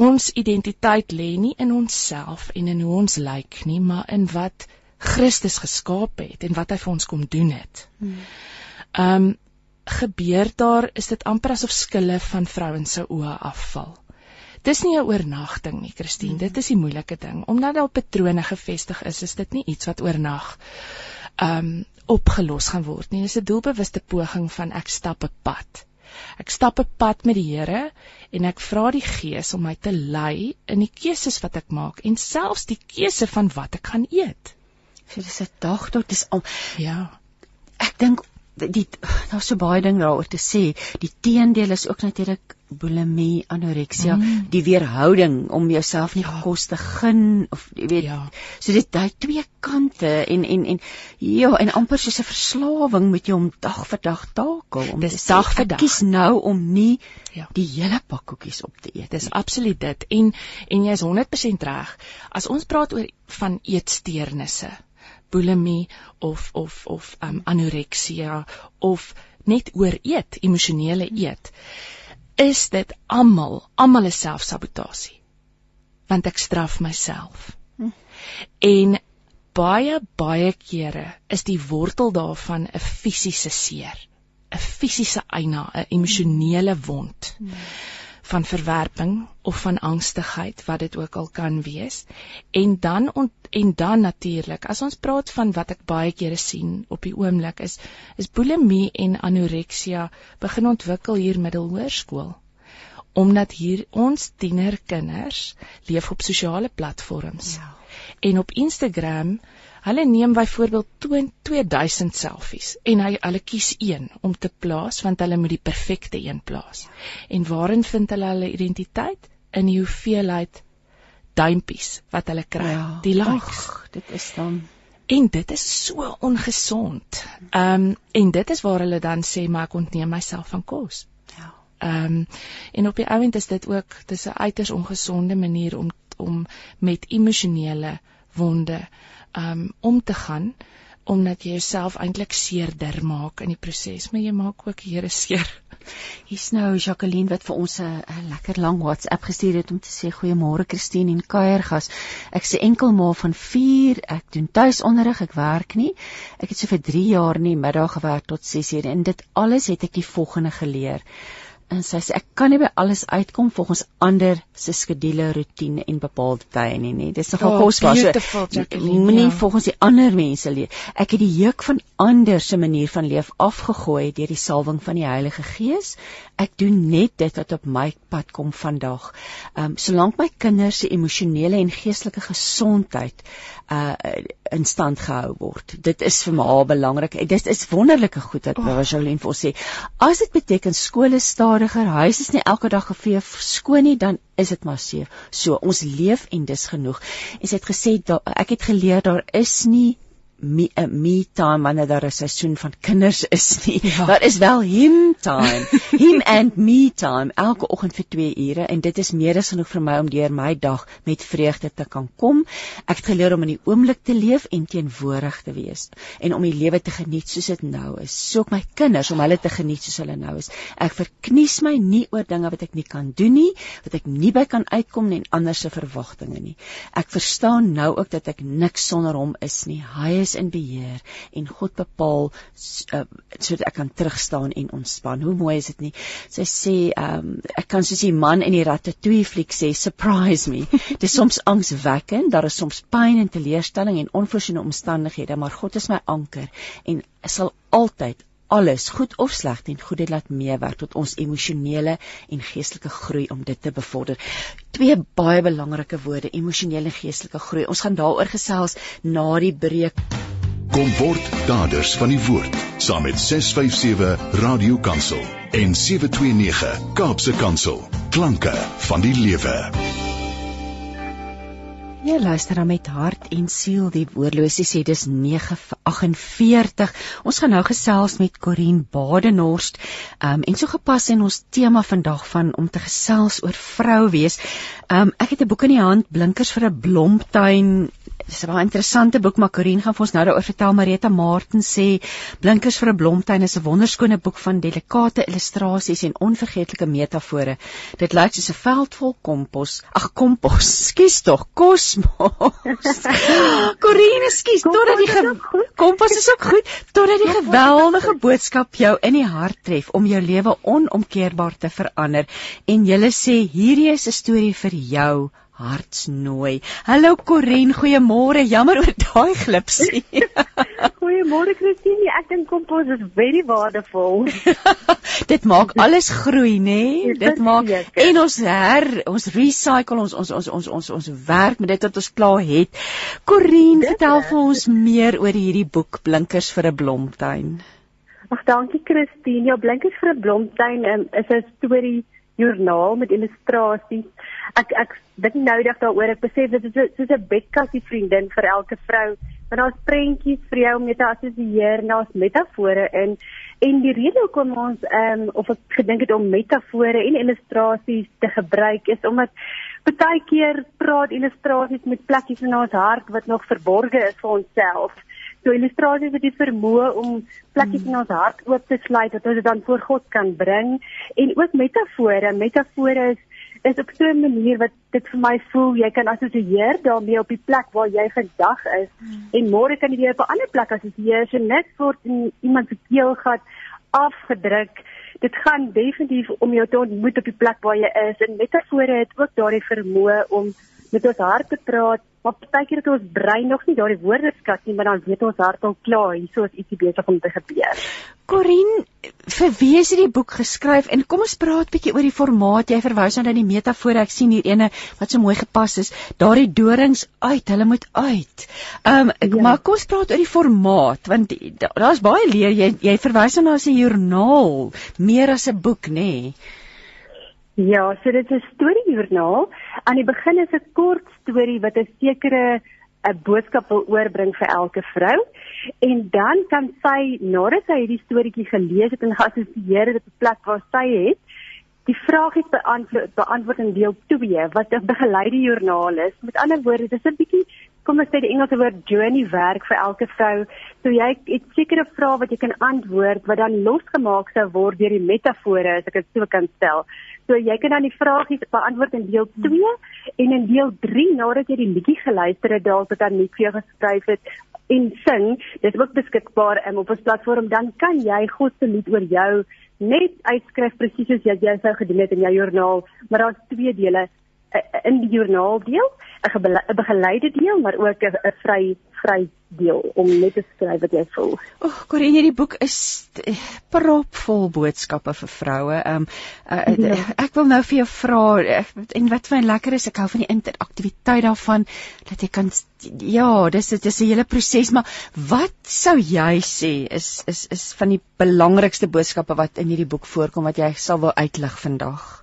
ons identiteit lê nie in onsself en in hoe ons lyk nie, maar in wat Christus geskaap het en wat hy vir ons kom doen het. Ehm um, gebeur daar is dit amper asof skille van vrouens se oë afval. Dis nie 'n oornagting nie, Christine, dit is die moeilike ding. Omdat daar patrone gevestig is, is dit nie iets wat oornag ehm um, opgelos gaan word nie. Dis 'n doelbewuste poging van ek stap 'n pad. Ek stap 'n pad met die Here en ek vra die Gees om my te lei in die keuses wat ek maak en selfs die keuse van wat ek gaan eet. So dis 'n dag tot dis al Ja. ek dink die daar's so baie ding daaroor te sê. Die teendeel is ook natuurlik bulimie, anoreksia, Mm. die weerhouding om jouself nie Ja. kos te gun of jy weet. Ja. So dit daai twee kante en en en ja, en amper soos 'n verslawing moet jy om dag vir dag takel om Dis dag vir dag. kies nou om nie Ja. die hele pak koekies op te eet. Dis nie. absoluut dit. En en jy's 100% reg. As ons praat oor van eetsteurnisse, bulimie of of of um, anoreksia of net ooreet, emosionele eet, is dit almal, almal is selfsabotasie. Want ek straf myself. En baie baie kere is die wortel daarvan 'n fisiese seer, 'n fisiese eina, 'n emosionele wond van verwerping of van angstigheid wat dit ook al kan wees. En dan ont, en dan natuurlik as ons praat van wat ek baie kere sien op die oomblik is is bulimie en anoreksia begin ontwikkel hier middelhoërskool omdat hier ons tienerkinders leef op sosiale platforms. Ja. en op Instagram hulle neem byvoorbeeld 2000 selfies en hy hulle kies een om te plaas want hulle moet die perfekte een plaas. En waarin vind hulle hulle identiteit? In die hoeveelheid duimpies wat hulle kry, Ja. die likes. Ag, dit is dan En dit is so ongesond. Ehm um, en dit is waar hulle dan sê maar ek ontneem myself van kos. ja. Ehm um, en op die ouend is dit ook dis 'n uiters ongesonde manier om om met emosionele wonde um, om te gaan omdat jy jouself eintlik seerder maak in die proses, maar jy maak ook die Here seer. Hier's nou Jacqueline wat vir ons 'n lekker lang WhatsApp gestuur het om te sê goeiemôre Christine en kuiergas. Ek sê enkel ma van 4, ek doen tuisonderrig, ek werk nie. Ek het so vir 3 jaar in die middag gewerk tot 6 uur en dit alles het ek die volgende geleer. En sy sê ek kan nie by alles uitkom volgens ander se skedule, roetine en bepaalde tye nie, nee. Dis nogal Oh, kosbaar. So, Moenie ja. volgens die ander mense leef. Ek het die juk van ander se manier van leef afgegooi deur die salwing van die Heilige Gees. Ek doen net dit wat op my pad kom vandag. Ehm um, solank my kinders se emosionele en geestelike gesondheid uh in stand gehou word. Dit is vir my belangrik. Dit is wonderlike goed wat oh. Jolien vir ons sê. As dit beteken skool is stadiger, huis is nie elke dag gevee skoon nie, dan is dit maar seef. So ons leef en dis genoeg. En sy het gesê da, ek het geleer daar is nie me, uh, me time wanneer daar 'n seisoen van kinders is nie. Ja. Daar is wel him time. him and me time elke oggend vir 2 ure en dit is meer as genoeg vir my om deur my dag met vreugde te kan kom. Ek het geleer om in die oomblik te leef en teenwoordig te wees en om die lewe te geniet soos dit nou is. So ook my kinders om hulle te geniet soos hulle nou is. Ek verknies my nie oor dinge wat ek nie kan doen nie, wat ek nie by kan uitkom nie en ander se verwagtinge nie. Ek verstaan nou ook dat ek niks sonder hom is nie. Hy is in beheer en God bepaal uh, sodat ek kan terugstaan en ontspan. Hoe mooi is dit nie? Sy sê, ehm um, ek kan soos die man in die Ratatouille fliek sê, surprise me. Dit is soms angswekkend, daar is soms pyn en teleurstelling en onvoorsiene omstandighede, maar God is my anker en sal altyd alles goed of sleg ten goeie laat meewerk tot ons emosionele en geestelike groei om dit te bevorder. Twee baie belangrike woorde, emosionele en geestelike groei. Ons gaan daaroor gesels na die breek. Kom word daders van die woord saam met 657 Radio Kansel en 729 Kaapse Kansel. Klanke van die lewe. Jy luister dan met hart en siel die woordlosie sê dis 9:48. Ons gaan nou gesels met Corin Badenhorst. Um en so gepas in ons tema vandag van om te gesels oor vrou wees. Um ek het 'n boek in die hand, Blinkers vir 'n blomtuin Dis 'n baie interessante boek maar Corin gaan vir ons nou daaroor vertel. Marita Martin sê Blinkers vir 'n blomtuin is 'n wonderskone boek van delikate illustrasies en onvergeetlike metafore. Dit lyk soos 'n veld vol kompos. Ag kompos, skus tog, kosmos. Corin, skus, totdat die kompos is ook goed, totdat die geweldige boodskap jou in die hart tref om jou lewe onomkeerbaar te verander. En jy sê hierdie is 'n storie vir jou hartsnooi. Hallo Corin, goeiemôre. Jammer oor daai glipsie. goeiemôre Christine. Ek dink kompos is baie waardevol. Dit maak alles groei, nê? Nee? Dit maak zeker. en ons her, ons recycle ons ons ons ons ons ons werk met dit wat ons klaar het. Corin, vertel vir ons meer oor hierdie boek Blinkers vir 'n blomtuin. Ag, dankie Christine. Ja, Blinkers vir 'n blomtuin um, is 'n storie joernaal met illustrasies. Ek ek dink nou dag daaroor ek besef dit is soos 'n bedkassie vriendin vir elke vrou. Want daar's prentjies vir jou om mee te assosieer, daar's metafore in en die rede hoekom ons ehm um, of ek gedink het om metafore en illustrasies te gebruik is omdat baie keer praat illustrasies met plekkies in ons hart wat nog verborge is vir onsself. So illustrasies het die vermoë om plekkies in ons hart oop te sluit wat ons dit dan voor God kan bring en ook metafore. Metafore is is op so 'n manier wat dit vir my voel jy kan assosieer daarmee op die plek waar jy vandag is hmm. en môre kan jy weer op 'n ander plek assosieer so net word in iemand se keelgat afgedruk. Dit gaan definitief om jou te ontmoet op die plek waar jy is en metafore het ook daardie vermoë om met ons hart te praat Maar baie keer het ons brein nog nie daardie woordeskat nie, maar dan weet ons hart al klaar hierso is ietsie besig om te gebeur. Corin, vir wie is hierdie boek geskryf? En kom ons praat bietjie oor die formaat. Jy verwys nou na die metafore. Ek sien hier ene wat so mooi gepas is. Daardie dorings uit, hulle moet uit. Ehm um, ja. maar kom ons praat oor die formaat want daar's baie leer jy jy verwys nou na 'n joernaal meer as 'n boek, nê? Nee. Ja, so dit is 'n storiejoernaal. Aan die begin is 'n kort storie wat 'n sekere 'n boodskap wil oorbring vir elke vrou. En dan kan sy nadat sy hierdie storieetjie gelees het en geassosieer het op 'n plek waar sy het, die vragies beantwoord beantwoord in deel 2 wat 'n begeleide joernaal is. Met ander woorde, dit is 'n bietjie kom ons sê die Engelse woord journey werk vir elke vrou. So jy het sekere vrae wat jy kan antwoord wat dan losgemaak sou word deur die metafore as ek dit so kan stel. So jy kan dan die vragies beantwoord in deel 2 en in deel 3 nadat jy die liedjie geluister het dalk wat dan nie vir jou geskryf het en sing, dit word beskikbaar um, op ons platform. Dan kan jy God se lied oor jou net uitskryf presies soos jy jy sou gedoen het in jou joernaal, maar daar's twee dele in die joernaal deel, 'n begeleide deel, maar ook 'n vry vry deel om net te skryf wat jy voel. O, oh, Corinne, hierdie boek is propvol boodskappe vir vroue. Ehm um, uh, ja. ek wil nou vir jou vra en wat vir my lekker is, ek hou van die interaktiwiteit daarvan dat jy kan ja, dis dit is 'n hele proses, maar wat sou jy sê is is is van die belangrikste boodskappe wat in hierdie boek voorkom wat jy sal wil uitlig vandag?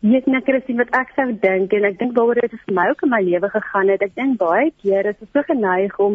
Yes, nou Christine, wat ek sou dink en ek dink waaroor dit vir my ook in my lewe gegaan het, ek dink baie keer is ons so geneig om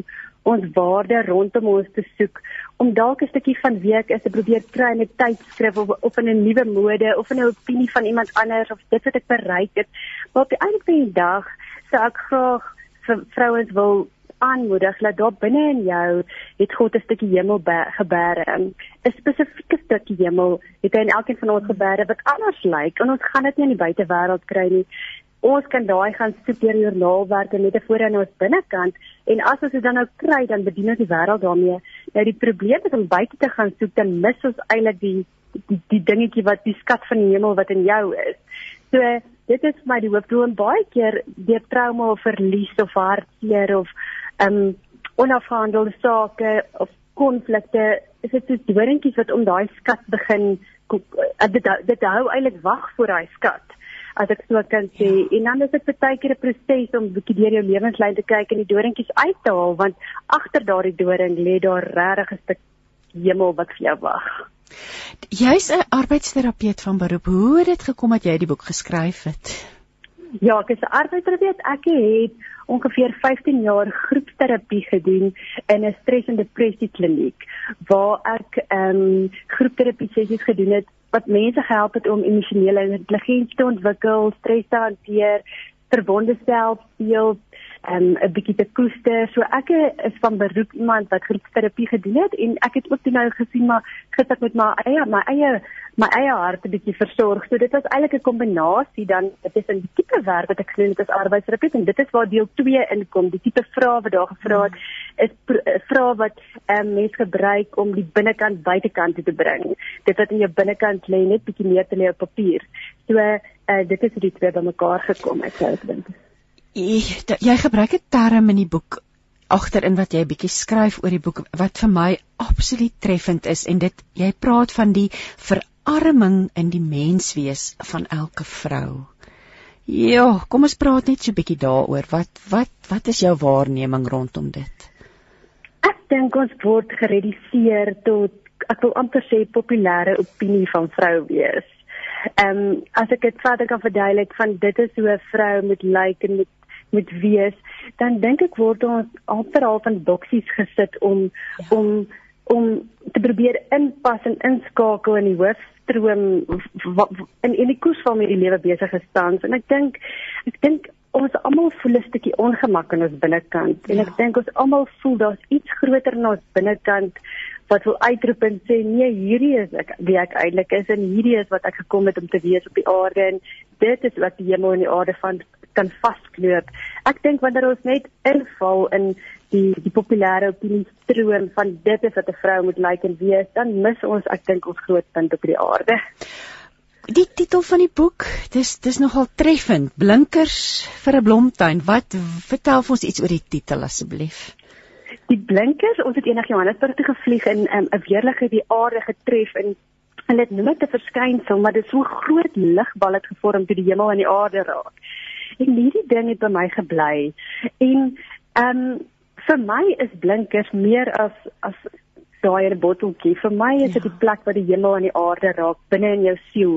ons waarde rondom ons te soek, om dalk 'n stukkie van week is te probeer kry in 'n tydskrif of of in 'n nuwe mode of in 'n opinie van iemand anders of dit wat ek bereik het. Maar op die einde van die dag sou ek graag vir vrouens wil aanmoedig dat daar binne in jou het God 'n stukkie hemel gebeere. 'n Spesifieke stukkie hemel het hy in elkeen van ons gebeere wat anders lyk en ons gaan dit nie in die buitewêreld kry nie. Ons kan daai gaan soek deur joernaalwerk en metafore in ons binnekant en as ons dit dan nou kry dan bedien ons die wêreld daarmee. Nou die probleem is om buite te gaan soek dan mis ons eintlik die die, die dingetjie wat die skat van die hemel wat in jou is. So dit is vir my die hoofdoel baie keer deur trauma of verlies of hartseer of um onafgehandelde sake of konflikte is dit soos doringkies wat om daai skat begin uh, dit dit hou eintlik wag vir daai skat as ek so kan sê ja. en dan is dit baie keer 'n proses om bietjie deur jou lewenslyn te kyk en die doringkies uit te haal want agter daardie doring lê daar regtig 'n stuk hemel wat vir jou wag Jy's 'n arbeidsterapeut van beroep. Hoe het dit gekom dat jy die boek geskryf het? Ja, ek is 'n arbeidsterapeut. Ek het ongeveer 15 jaar groepterapie gedoen in 'n stres en depressie kliniek waar ek ehm um, groepterapie sessies gedoen het wat mense gehelp het om emosionele intelligensie te ontwikkel, stres te hanteer, verbonde selfbeeld en 'n bietjie te koester. So ek is van beroep iemand wat groepterapie gedoen het en ek het ook toe nou gesien maar gister met my eie my eie my eie hart 'n bietjie versorg. So dit was eintlik 'n kombinasie dan dit is 'n tipe werk wat ek gedoen het as arbeidsterapeut en dit is waar deel 2 inkom. Die tipe vrae wat daar gevra het is vrae wat um, mense gebruik om die binnekant buitekant te bring. Dit wat in jou binnekant lê net bietjie meer te lê op papier. So uh, dit is hoe die twee bymekaar gekom het, sou ek dink. Jy, jy gebruik 'n term in die boek agterin wat jy bietjie skryf oor die boek wat vir my absoluut treffend is en dit jy praat van die verarming in die menswees van elke vrou. Ja, kom ons praat net so 'n bietjie daaroor. Wat wat wat is jou waarneming rondom dit? Ek dink ons word gereduseer tot ek wil amper sê populêre opinie van vrou wees. Ehm um, as ek dit verder kan verduidelik van dit is hoe 'n vrou moet lyk like en moet moet wees, dan dink ek word ons amper al van boksies gesit om ja. om om te probeer inpas en inskakel in die hoofstroom in in die koers van my lewe besig gestaan. En ek dink ek dink ons almal voel 'n stukkie ongemak in ons binnekant en ek ja. dink ons almal voel daar's iets groter in ons binnekant wat wil uitroep en sê nee hierdie is ek wie ek eintlik is en hierdie is wat ek gekom het om te wees op die aarde en dit is wat die hemel en die aarde van kan vaskloop. Ek dink wanneer ons net inval in die die populêre opinie stroom van dit is wat 'n vrou moet lyk like en wees, dan mis ons ek dink ons groot punt op die aarde. Die titel van die boek, dis dis nogal treffend. Blinkers vir 'n blomtuin. Wat vertel ons iets oor die titel asseblief? Die blinkers, ons het eendag Johannesburg toe gevlieg en 'n um, weerligheid die aarde getref en en dit noem dit 'n verskynsel, maar dit is so groot ligbal het gevorm toe die hemel en die aarde raak. En hierdie ding het by my gebly. En ehm um, vir my is blinkers meer as as daai 'n botteltjie. Vir my is dit ja. die plek waar die hemel en die aarde raak binne in jou siel.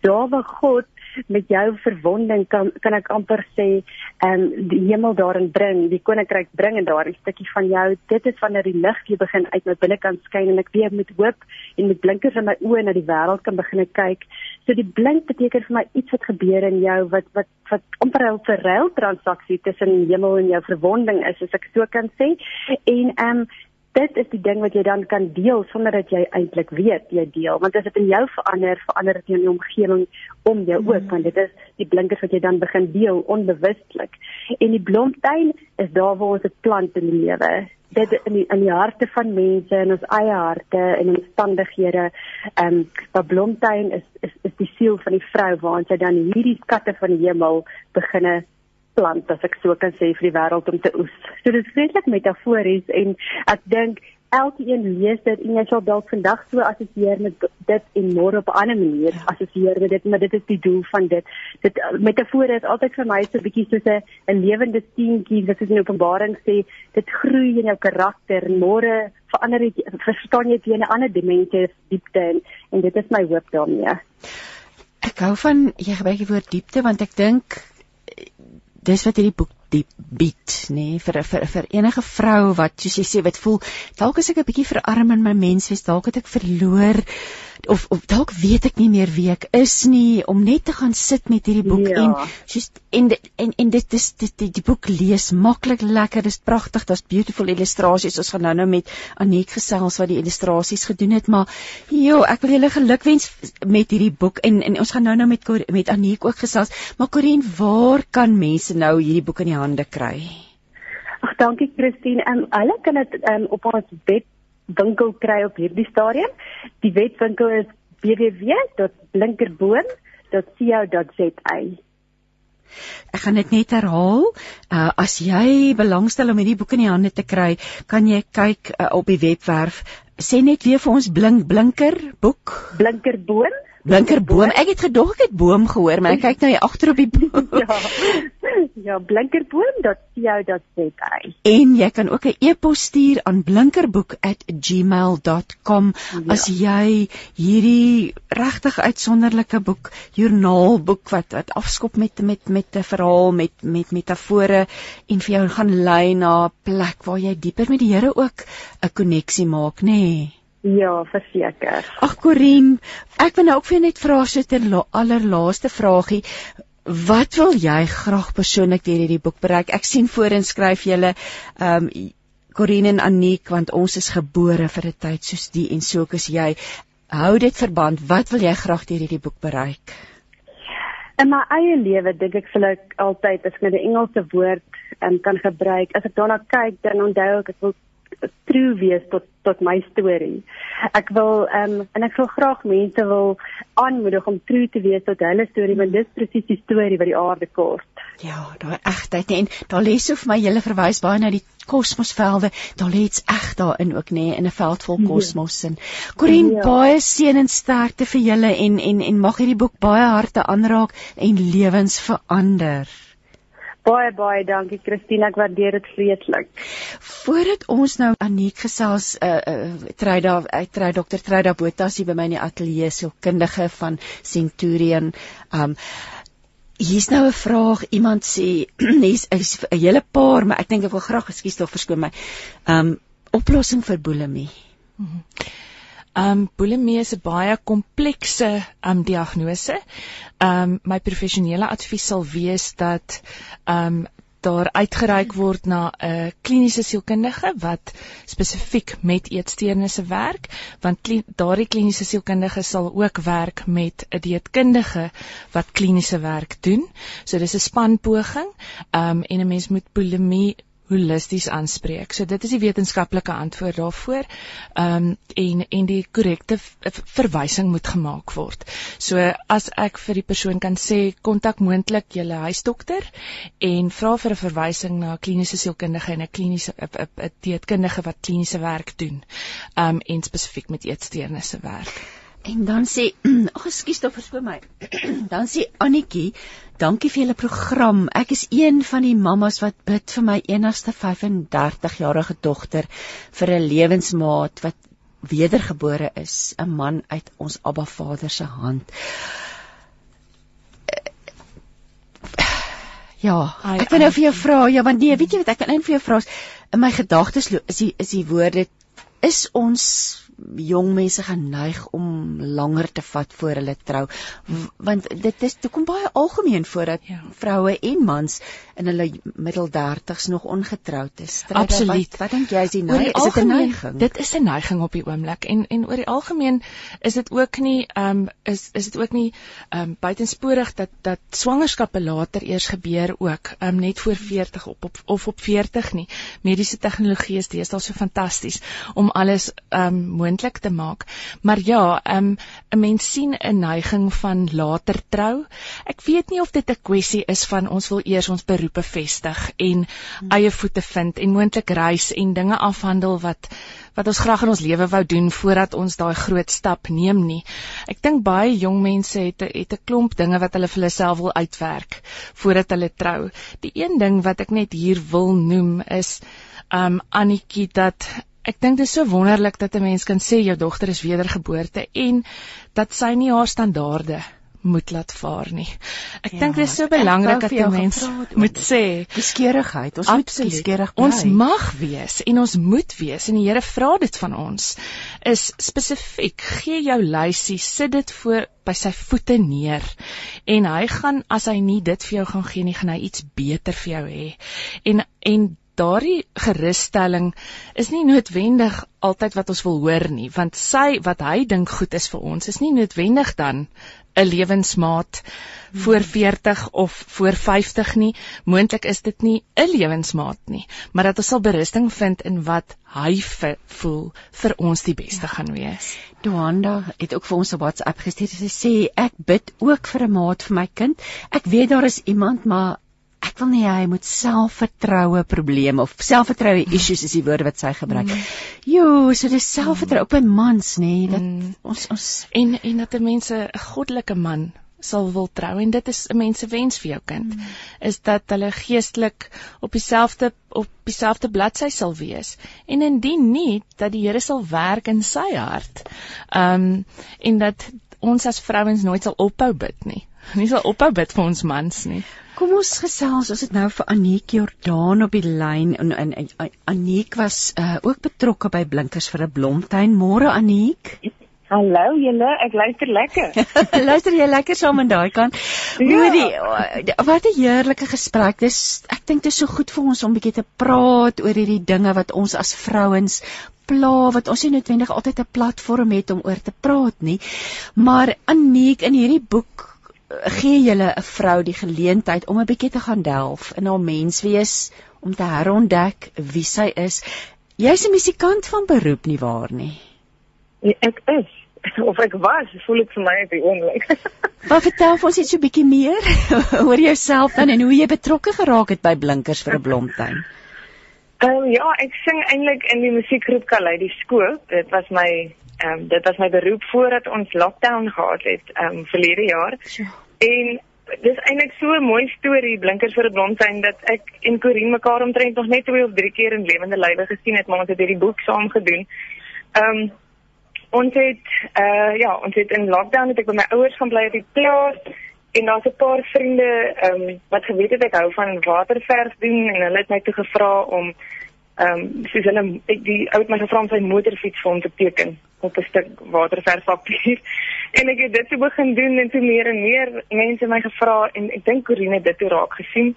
Daar waar God met jou verwonding kan kan ek amper sê en um, die hemel daarin bring, die koninkryk bring en daar 'n stukkie van jou. Dit is wanneer die lig weer begin uit my binnekant skyn en ek weer met hoop en met blinkers in my oë na die wêreld kan begin kyk. So die blink beteken vir my iets wat gebeur in jou wat wat wat amper 'n verruil transaksie tussen hemel en jou verwonding is, as ek so kan sê. En ehm um, dit is die ding wat jy dan kan deel sonder dat jy eintlik weet jy deel. Want as dit in jou verander verander dit in jou omgewing om jou ook mm. want dit is die blinkers wat jy dan begin deel onbewustelik en die blomtuin is daar waar ons 'n plant in die lewe dit in die, in die harte van mense en ons eie harte en omstandighede. Ehm um, dat blomtuin is, is is die siel van die vrou waar ons dan hierdie skatte van die hemel beginne plant as ek so kan sê vir die wêreld om te oes. So dit is vreeslik metafories en ek dink elkeen lees dit en jy sal dalk vandag so assosieer met dit en môre op 'n ander manier ja. assosieer met dit maar dit is die doel van dit. Dit metafore is altyd vir my so 'n bietjie soos 'n 'n lewende steentjie wat in Openbaring sê dit groei in jou karakter en môre verander dit verstaan jy dit in 'n ander dimensie diepte en, en dit is my hoop daarmee. Ek hou van jy gebruik die woord diepte want ek dink dis wat hierdie boek diep bied nê nee, vir vir vir enige vrou wat soos jy sê wat voel dalk is ek 'n bietjie verarm in my menswees dalk het ek verloor of of dalk weet ek nie meer wie ek is nie om net te gaan sit met hierdie boek ja. en soos en en en dit is dit die, die boek lees maklik lekker dis pragtig daar's beautiful illustrasies ons gaan nou nou met Aniek gesels wat die illustrasies gedoen het maar jo ek wil julle gelukwens met hierdie boek en en ons gaan nou nou met met Aniek ook gesels maar Corin waar kan mense nou hierdie boek in die hande kry Ag dankie Christine. Ehm um, hulle kan dit um, op ons web winkel kry op hierdie stadium. Die webwinkel is www.blinkerboom.co.za. Ek gaan dit net herhaal. Uh, as jy belangstel om hierdie boek in die hande te kry, kan jy kyk uh, op die webwerf. Sê net weer vir ons blink blinker boek. Blinkerboom Blinkerboom. Ek het gedog ek het boom gehoor, maar ek kyk nou hier agter op die boom. ja. Ja, blinkerboom.co.za. En jy kan ook 'n e-pos stuur aan blinkerboek@gmail.com ja. as jy hierdie regtig uitsonderlike boek, joernaalboek wat wat afskop met met met 'n verhaal met met metafore en vir jou gaan lei na 'n plek waar jy dieper met die Here ook 'n koneksie maak, nê? Nee. Ja, verseker. Ag Corin, ek wil nou ook vir jou net vra so ter allerlaaste vragie. Wat wil jy graag persoonlik deur hierdie boek bereik? Ek sien voorin skryf julle ehm um, Corin en Aniek want ons is gebore vir 'n tyd soos die en so is jy. Hou dit verband. Wat wil jy graag deur hierdie boek bereik? In my eie lewe dink ek vir ek altyd as ek net die Engelse woord um, kan gebruik, as ek daarna kyk, dan onthou ek ek wil true wees tot tot my storie. Ek wil ehm um, en ek wil graag mense wil aanmoedig om true te wees tot hulle storie want dis presies die storie wat die aarde kort. Ja, daai egtheid en daar lê so vir my hele verwys baie na die kosmosvelde. Daar lê iets eg daarin ook nê in 'n veld vol ja. kosmos en Corin ja. baie seën en sterkte vir julle en en en mag hierdie boek baie harte aanraak en lewens verander. Baie baie dankie Christine, ek waardeer dit vreeslik. Voordat ons nou Aniek gesels, uh uh Treda, ek uh, trei dokter Treda Botas hier by my in die ateljee, sielkundige van Centurion. Um hier's nou 'n vraag, iemand sê hier's 'n hele paar, maar ek dink ek wil graag ekskuus tog verskoon my. Um oplossing vir bulimie. Mm -hmm. Um bulimie is 'n baie komplekse um diagnose. Um my professionele advies sal wees dat um daar uitgereik word na 'n kliniese sielkundige wat spesifiek met eetsteurnisse werk, want kli daardie kliniese sielkundige sal ook werk met 'n dieetkundige wat kliniese werk doen. So dis 'n spanpoging. Um en 'n mens moet bulimie holisties aanspreek. So dit is die wetenskaplike antwoord daarvoor. Ehm um, en en die korrekte verwysing moet gemaak word. So as ek vir die persoon kan sê kontak moontlik julle huisdokter en vra vir 'n verwysing na 'n kliniese sielkundige en 'n kliniese 'n dieetkundige wat kliniese werk doen. Ehm um, en spesifiek met eetsteurnisse werk. En dan sê, ag oh, skus tog verskoon my. dan sê Annetjie, dankie vir julle program. Ek is een van die mammas wat bid vir my enigste 35-jarige dogter vir 'n lewensmaat wat wedergebore is, 'n man uit ons Abba Vader se hand. Ja, ek wil nou vir jou vra, ja, want nee, weet jy wat ek kan in vir jou vra in my gedagtes is die is die woorde is ons jong mense geneig om langer te vat voor hulle trou want dit is dit kom baie algemeen voor dat ja. vroue en mans in hulle middel 30s nog ongetroud is. Absoluut. Wat, wat dink jy is die neiging? Is dit 'n neiging? Dit is 'n neiging op die oomblik en en oor die algemeen is dit ook nie ehm um, is is dit ook nie ehm um, buitensporig dat dat swangerskappe later eers gebeur ook ehm um, net voor 40 op, op of op 40 nie. Mediese tegnologie is deesdae so fantasties om alles ehm um, moontlik te maak. Maar ja, ehm um, 'n mens sien 'n neiging van later trou. Ek weet nie of dit 'n kwessie is van ons wil eers ons beroep bevestig en hmm. eie voete vind en moontlik reis en dinge afhandel wat wat ons graag in ons lewe wou doen voordat ons daai groot stap neem nie. Ek dink baie jong mense het het 'n klomp dinge wat hulle vir hulle self wil uitwerk voordat hulle trou. Die een ding wat ek net hier wil noem is um Annetjie dat Ek dink dit is so wonderlik dat 'n mens kan sê jou dogter is wedergeboorte en dat sy nie haar standaarde moet laat vaar nie. Ek ja, dink dit is so belangrik dat 'n mens moet sê geskeurigheid. Ons moet geskeurig bly. Ons mag wees en ons moet wees en die Here vra dit van ons. Is spesifiek gee jou lysie, sit dit voor by sy voete neer en hy gaan as hy nie dit vir jou gaan gee nie, gaan hy iets beter vir jou hê. En en daardie gerusstelling is nie noodwendig altyd wat ons wil hoor nie want sy wat hy dink goed is vir ons is nie noodwendig dan 'n lewensmaat voor 40 of voor 50 nie. Moontlik is dit nie 'n lewensmaat nie, maar dat ons sal berusting vind in wat hy voel vir ons die beste ja. gaan wees. Doanda het ook vir ons op WhatsApp gestuur. Sy sê ek bid ook vir 'n maat vir my kind. Ek weet daar is iemand, maar ek wil nie hy moet selfvertroue probleme of selfvertroue issues is die woord wat sy gebruik. Mm. Jo, so dis selfvertroue ook by mans nê, nee, dat mm. ons ons en en dat 'n mens 'n goddelike man sal wil trou en dit is 'n mens se wens vir jou kind mm. is dat hulle geestelik op dieselfde op dieselfde bladsy sal wees en indien nie dat die Here sal werk in sy hart. Um en dat ons as vrouens nooit sal ophou bid nie. Nie sal ophou bid vir ons mans nie. Kom ons gesels, ons het nou vir Aniek Jordaan op die lyn en, en, en Aniek was uh, ook betrokke by Blinkers vir 'n Blomtuin. Môre Aniek. Hallo julle, ek luister lekker. luister jy lekker saam aan daai kant? Hoorie, ja. wat 'n heerlike gesprek. Dis ek dink dit is so goed vir ons om bietjie te praat oor hierdie dinge wat ons as vrouens pla wat ons nie noodwendig altyd 'n platform het om oor te praat nie. Maar Aniek in hierdie boek gee julle 'n vrou die geleentheid om 'n bietjie te gaan delf in haar menswees, om te herontdek wie sy is. Jy's 'n musikant van beroep nie waar nie? Ja, ek is of ek was, voel ek vir my op die oomblik. Maar vertel ons net so 'n bietjie meer oor jouself dan en hoe jy betrokke geraak het by Blinkers vir 'n Blomtuin. Ehm um, ja, ek sing eintlik in die musiekgroep Kaleidoskoop. Dit was my ehm um, dit was my beroep voordat ons lockdown gehad het ehm um, verlede jaar. Ja. En dis eintlik so 'n mooi storie Blinkers vir 'n Blomtuin dat ek en Corinne mekaar omtrent nog net twee of drie keer in lewende lywe gesien het, maar ons het hierdie boek saam gedoen. Ehm um, Ons het uh ja, ons het in lockdown het ek by my ouers gaan bly op die plaas en daar's 'n paar vriende ehm um, wat geweet het ek hou van waterverf doen en hulle het my toe gevra om ehm um, soos hulle die ou het my gevra om sy motorfiets vir hom te teken op 'n stuk waterverfpapier en ek het dit toe begin doen en toe meer en meer mense my gevra en ek dink Corine dit toe raak gesien.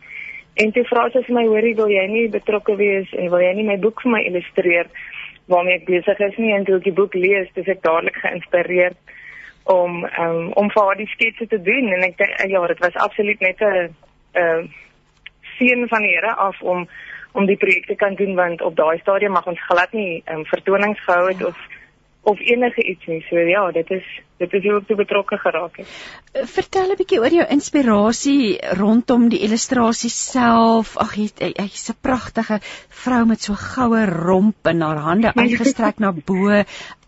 En toe vra sy vir my hoorie wil jy nie betrokke wees en wil jy nie my boek vir my illustreer waarmee ek besig is nie? En toe ek die boek lees, dis ek dadelik geïnspireerd om um, om vir haar die sketse te doen. En ek dink ja, dit was absoluut net 'n 'n seën van die Here af om om die projek te kan doen want op daai stadium mag ons glad nie um, vertonings gehou het ja. of of enige iets nie. So ja, dit is dit is hoe ek betrokke geraak het. Eh, vertel 'n bietjie oor jou inspirasie rondom die illustrasie self. Ag, hy's 'n pragtige vrou met so goue romp en haar hande uitgestrek na bo.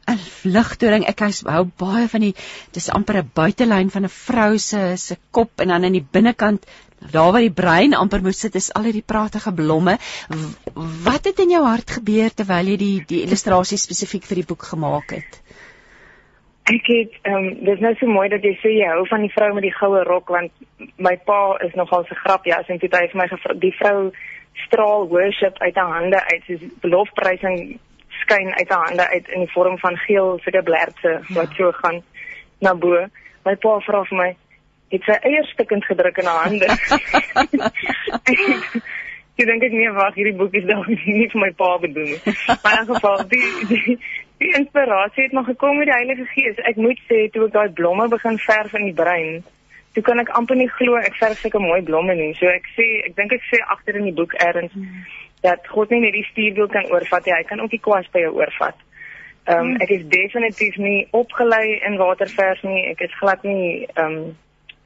'n Ligtoring. Ek hou baie van die dis amper 'n buitelyn van 'n vrou se se kop en dan in die binnekant daar waar die brein amper moet sit is al hierdie pragtige blomme. Wat het in jou hart gebeur terwyl jy die die illustrasie spesifiek vir die boek gemaak het? Ek het ehm um, dis nou so mooi dat jy sê jy hou van die vrou met die goue rok want my pa is nogal so grapjas en dit hy vir my die vrou straal worship uit haar hande uit soos belofprysing skyn uit haar hande uit in die vorm van geel sulke blerse wat so gaan na bo. My pa vra vir my het sy eie stukkend gedruk in haar hande. Ek dink ek nie wag hierdie boek is dalk nie vir my pa bedoel nie. Maar in geval die die, die inspirasie het nog gekom met die Heilige Gees. Ek moet sê toe ek daai blomme begin verf in die brein, toe kan ek amper nie glo ek verf sulke mooi blomme nie. So ek sê ek dink ek sê agter in die boek erns dat God nie net die stuurwiel kan oorvat nie, hy kan ook die kwas by jou oorvat. Ehm um, ek is definitief nie opgelei in waterverf nie. Ek is glad nie ehm um,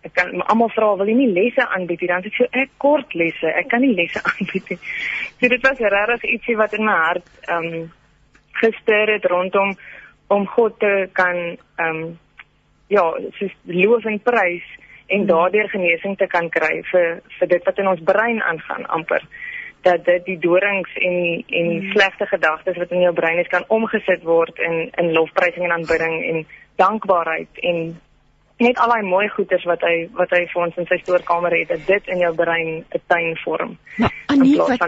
ek kan almal vra wil jy nie lesse aanbied nie dan sê ek so ek kort lesse ek kan nie lesse aanbied nie so dit was regtig ietsie wat in my hart ehm um, gister het rondom om God te kan ehm um, ja soos loof en prys en mm. daardeur genesing te kan kry vir vir dit wat in ons brein aangaan amper dat dit die dorings en en mm. slegte gedagtes wat in jou brein is kan omgesit word in in lofprysing en aanbidding en dankbaarheid en net al daai mooi goeders wat hy wat hy vir ons in sy stoorkamer het, dat dit in jou brein 'n tuin vorm. Nou, Annie, wat,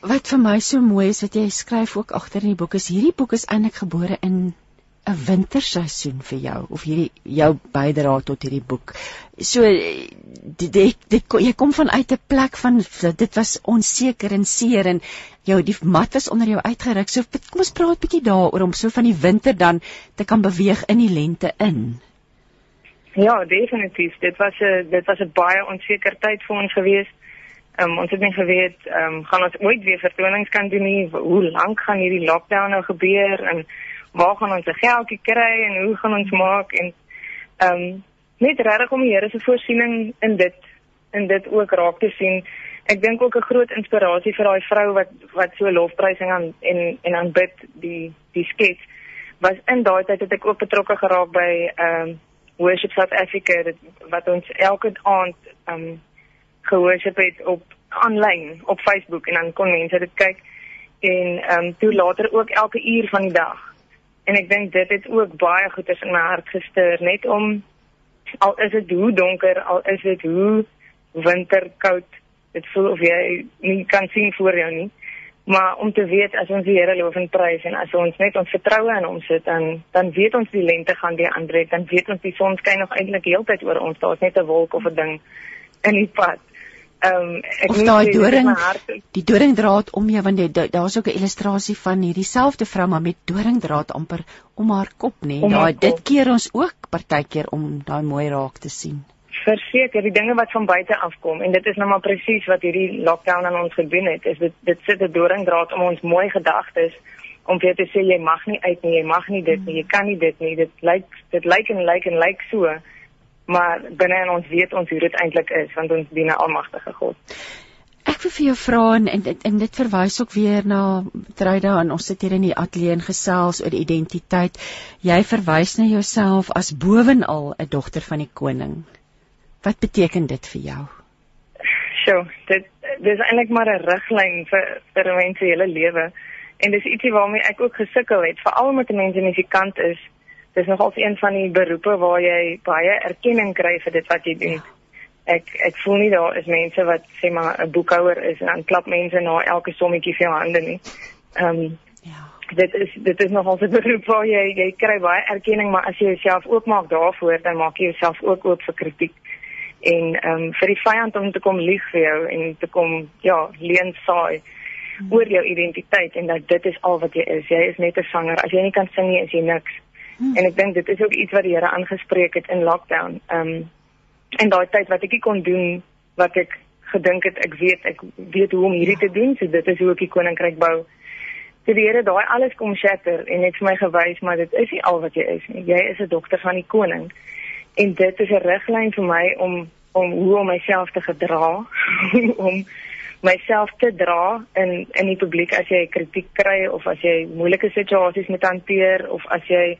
wat vir my so mooi is wat jy skryf ook agter in die boek is hierdie boek is eintlik gebore in 'n winterseisoen vir jou of hierdie jou bydra tot hierdie boek. So dit dit, dit jy kom vanuit 'n plek van dit was onseker en seer en jou die mat was onder jou uitgeruk. So kom ons praat 'n bietjie daaroor om so van die winter dan te kan beweeg in die lente in. Ja, definitief. Dit was 'n dit was 'n baie onseker tyd vir ons gewees. Um, ons het nie geweet um, gaan ons ooit weer vertonings kan doen nie. Hoe lank gaan hierdie lockdown nou gebeur en waar gaan ons se geldjie kry en hoe gaan ons maak en ehm um, net regtig om die Here se voorsiening in dit in dit ook raak te sien ek dink ook 'n groot inspirasie vir daai vrou wat wat so lofprysing aan en en aanbid die die skets was in daai tyd het ek ook betrokke geraak by ehm um, Worship South Africa dit, wat ons elke aand ehm um, gehoorship het op aanlyn op Facebook en dan kon mense dit kyk en ehm um, toe later ook elke uur van die dag. En ek dink dit het ook baie goeders in my hart gestuur net om al is dit hoe donker, al is dit hoe winterkoud, dit voel of jy nie kan sien voor jou nie. Maar om te weet as ons die Here loof en prys en as ons net ons vertroue in hom sit dan dan weet ons die lente gaan weer aanbreek, dan weet ons die son skyn nog eintlik heeltyd oor ons. Daar's net 'n wolk of 'n ding in die pad. Ehm um, ek of daai doring die doringdraad om jou want daar's ook 'n illustrasie van hierdie selfde vrou maar met doringdraad amper om haar kop nê. Daai dit keer ons ook partykeer om daai mooi raak te sien. Verseker, die dinge wat van buite afkom en dit is nou maar presies wat hierdie lockdown aan ons gedoen het. Is dit dit sit 'n doringdraad om ons mooi gedagtes om vir te sê jy mag nie uit nie, jy mag nie dit nie, jy kan nie dit nie. Dit lyk dit lyk en lyk en lyk so maar binne in ons weet ons hoe dit eintlik is want ons dien 'n almagtige God. Ek wil vir jou vra en, en en dit verwys ook weer na Truida en ons sit hier in die ateljee en gesels oor identiteit. Jy verwys na jouself as bowenal 'n dogter van die koning. Wat beteken dit vir jou? Sjoe, dit dis eintlik maar 'n riglyn vir vir 'n mens se hele lewe. En dis ietsie waarmee ek ook gesukkel het, veral omdat 'n mens 'n musikant is dis nogals een van die beroepe waar jy baie erkenning kry vir dit wat jy doen. Ek ek voel nie daar is mense wat sê maar 'n boekhouer is en dan klap mense na elke sommetjie vir jou hande nie. Ehm um, ja. Dit is dit is nogals 'n beroep waar jy jy kry baie erkenning, maar as jy jouself oopmaak daarvoor, dan maak jy jouself ook oop vir kritiek. En ehm um, vir die vyand om te kom lieg vir jou en te kom ja, leuen saai hmm. oor jou identiteit en dat dit is al wat jy is. Jy is net 'n sanger. As jy nie kan sing nie, is jy niks. Hmm. En ek dink dit is ook iets wat die Here aangespreek het in lockdown. Ehm um, en daai tyd wat ek kon doen wat ek gedink het ek weet ek weet hoe om hierdie te doen, so dit is hoe ek die koninkryk bou. Toe die Here daai alles kom shatter en net vir my gewys maar dit is nie al wat jy is nie. Jy is 'n dogter van die koning. En dit is 'n riglyn vir my om om hoe om myself te gedra om myself te dra in in die publiek as jy kritiek kry of as jy moeilike situasies moet hanteer of as jy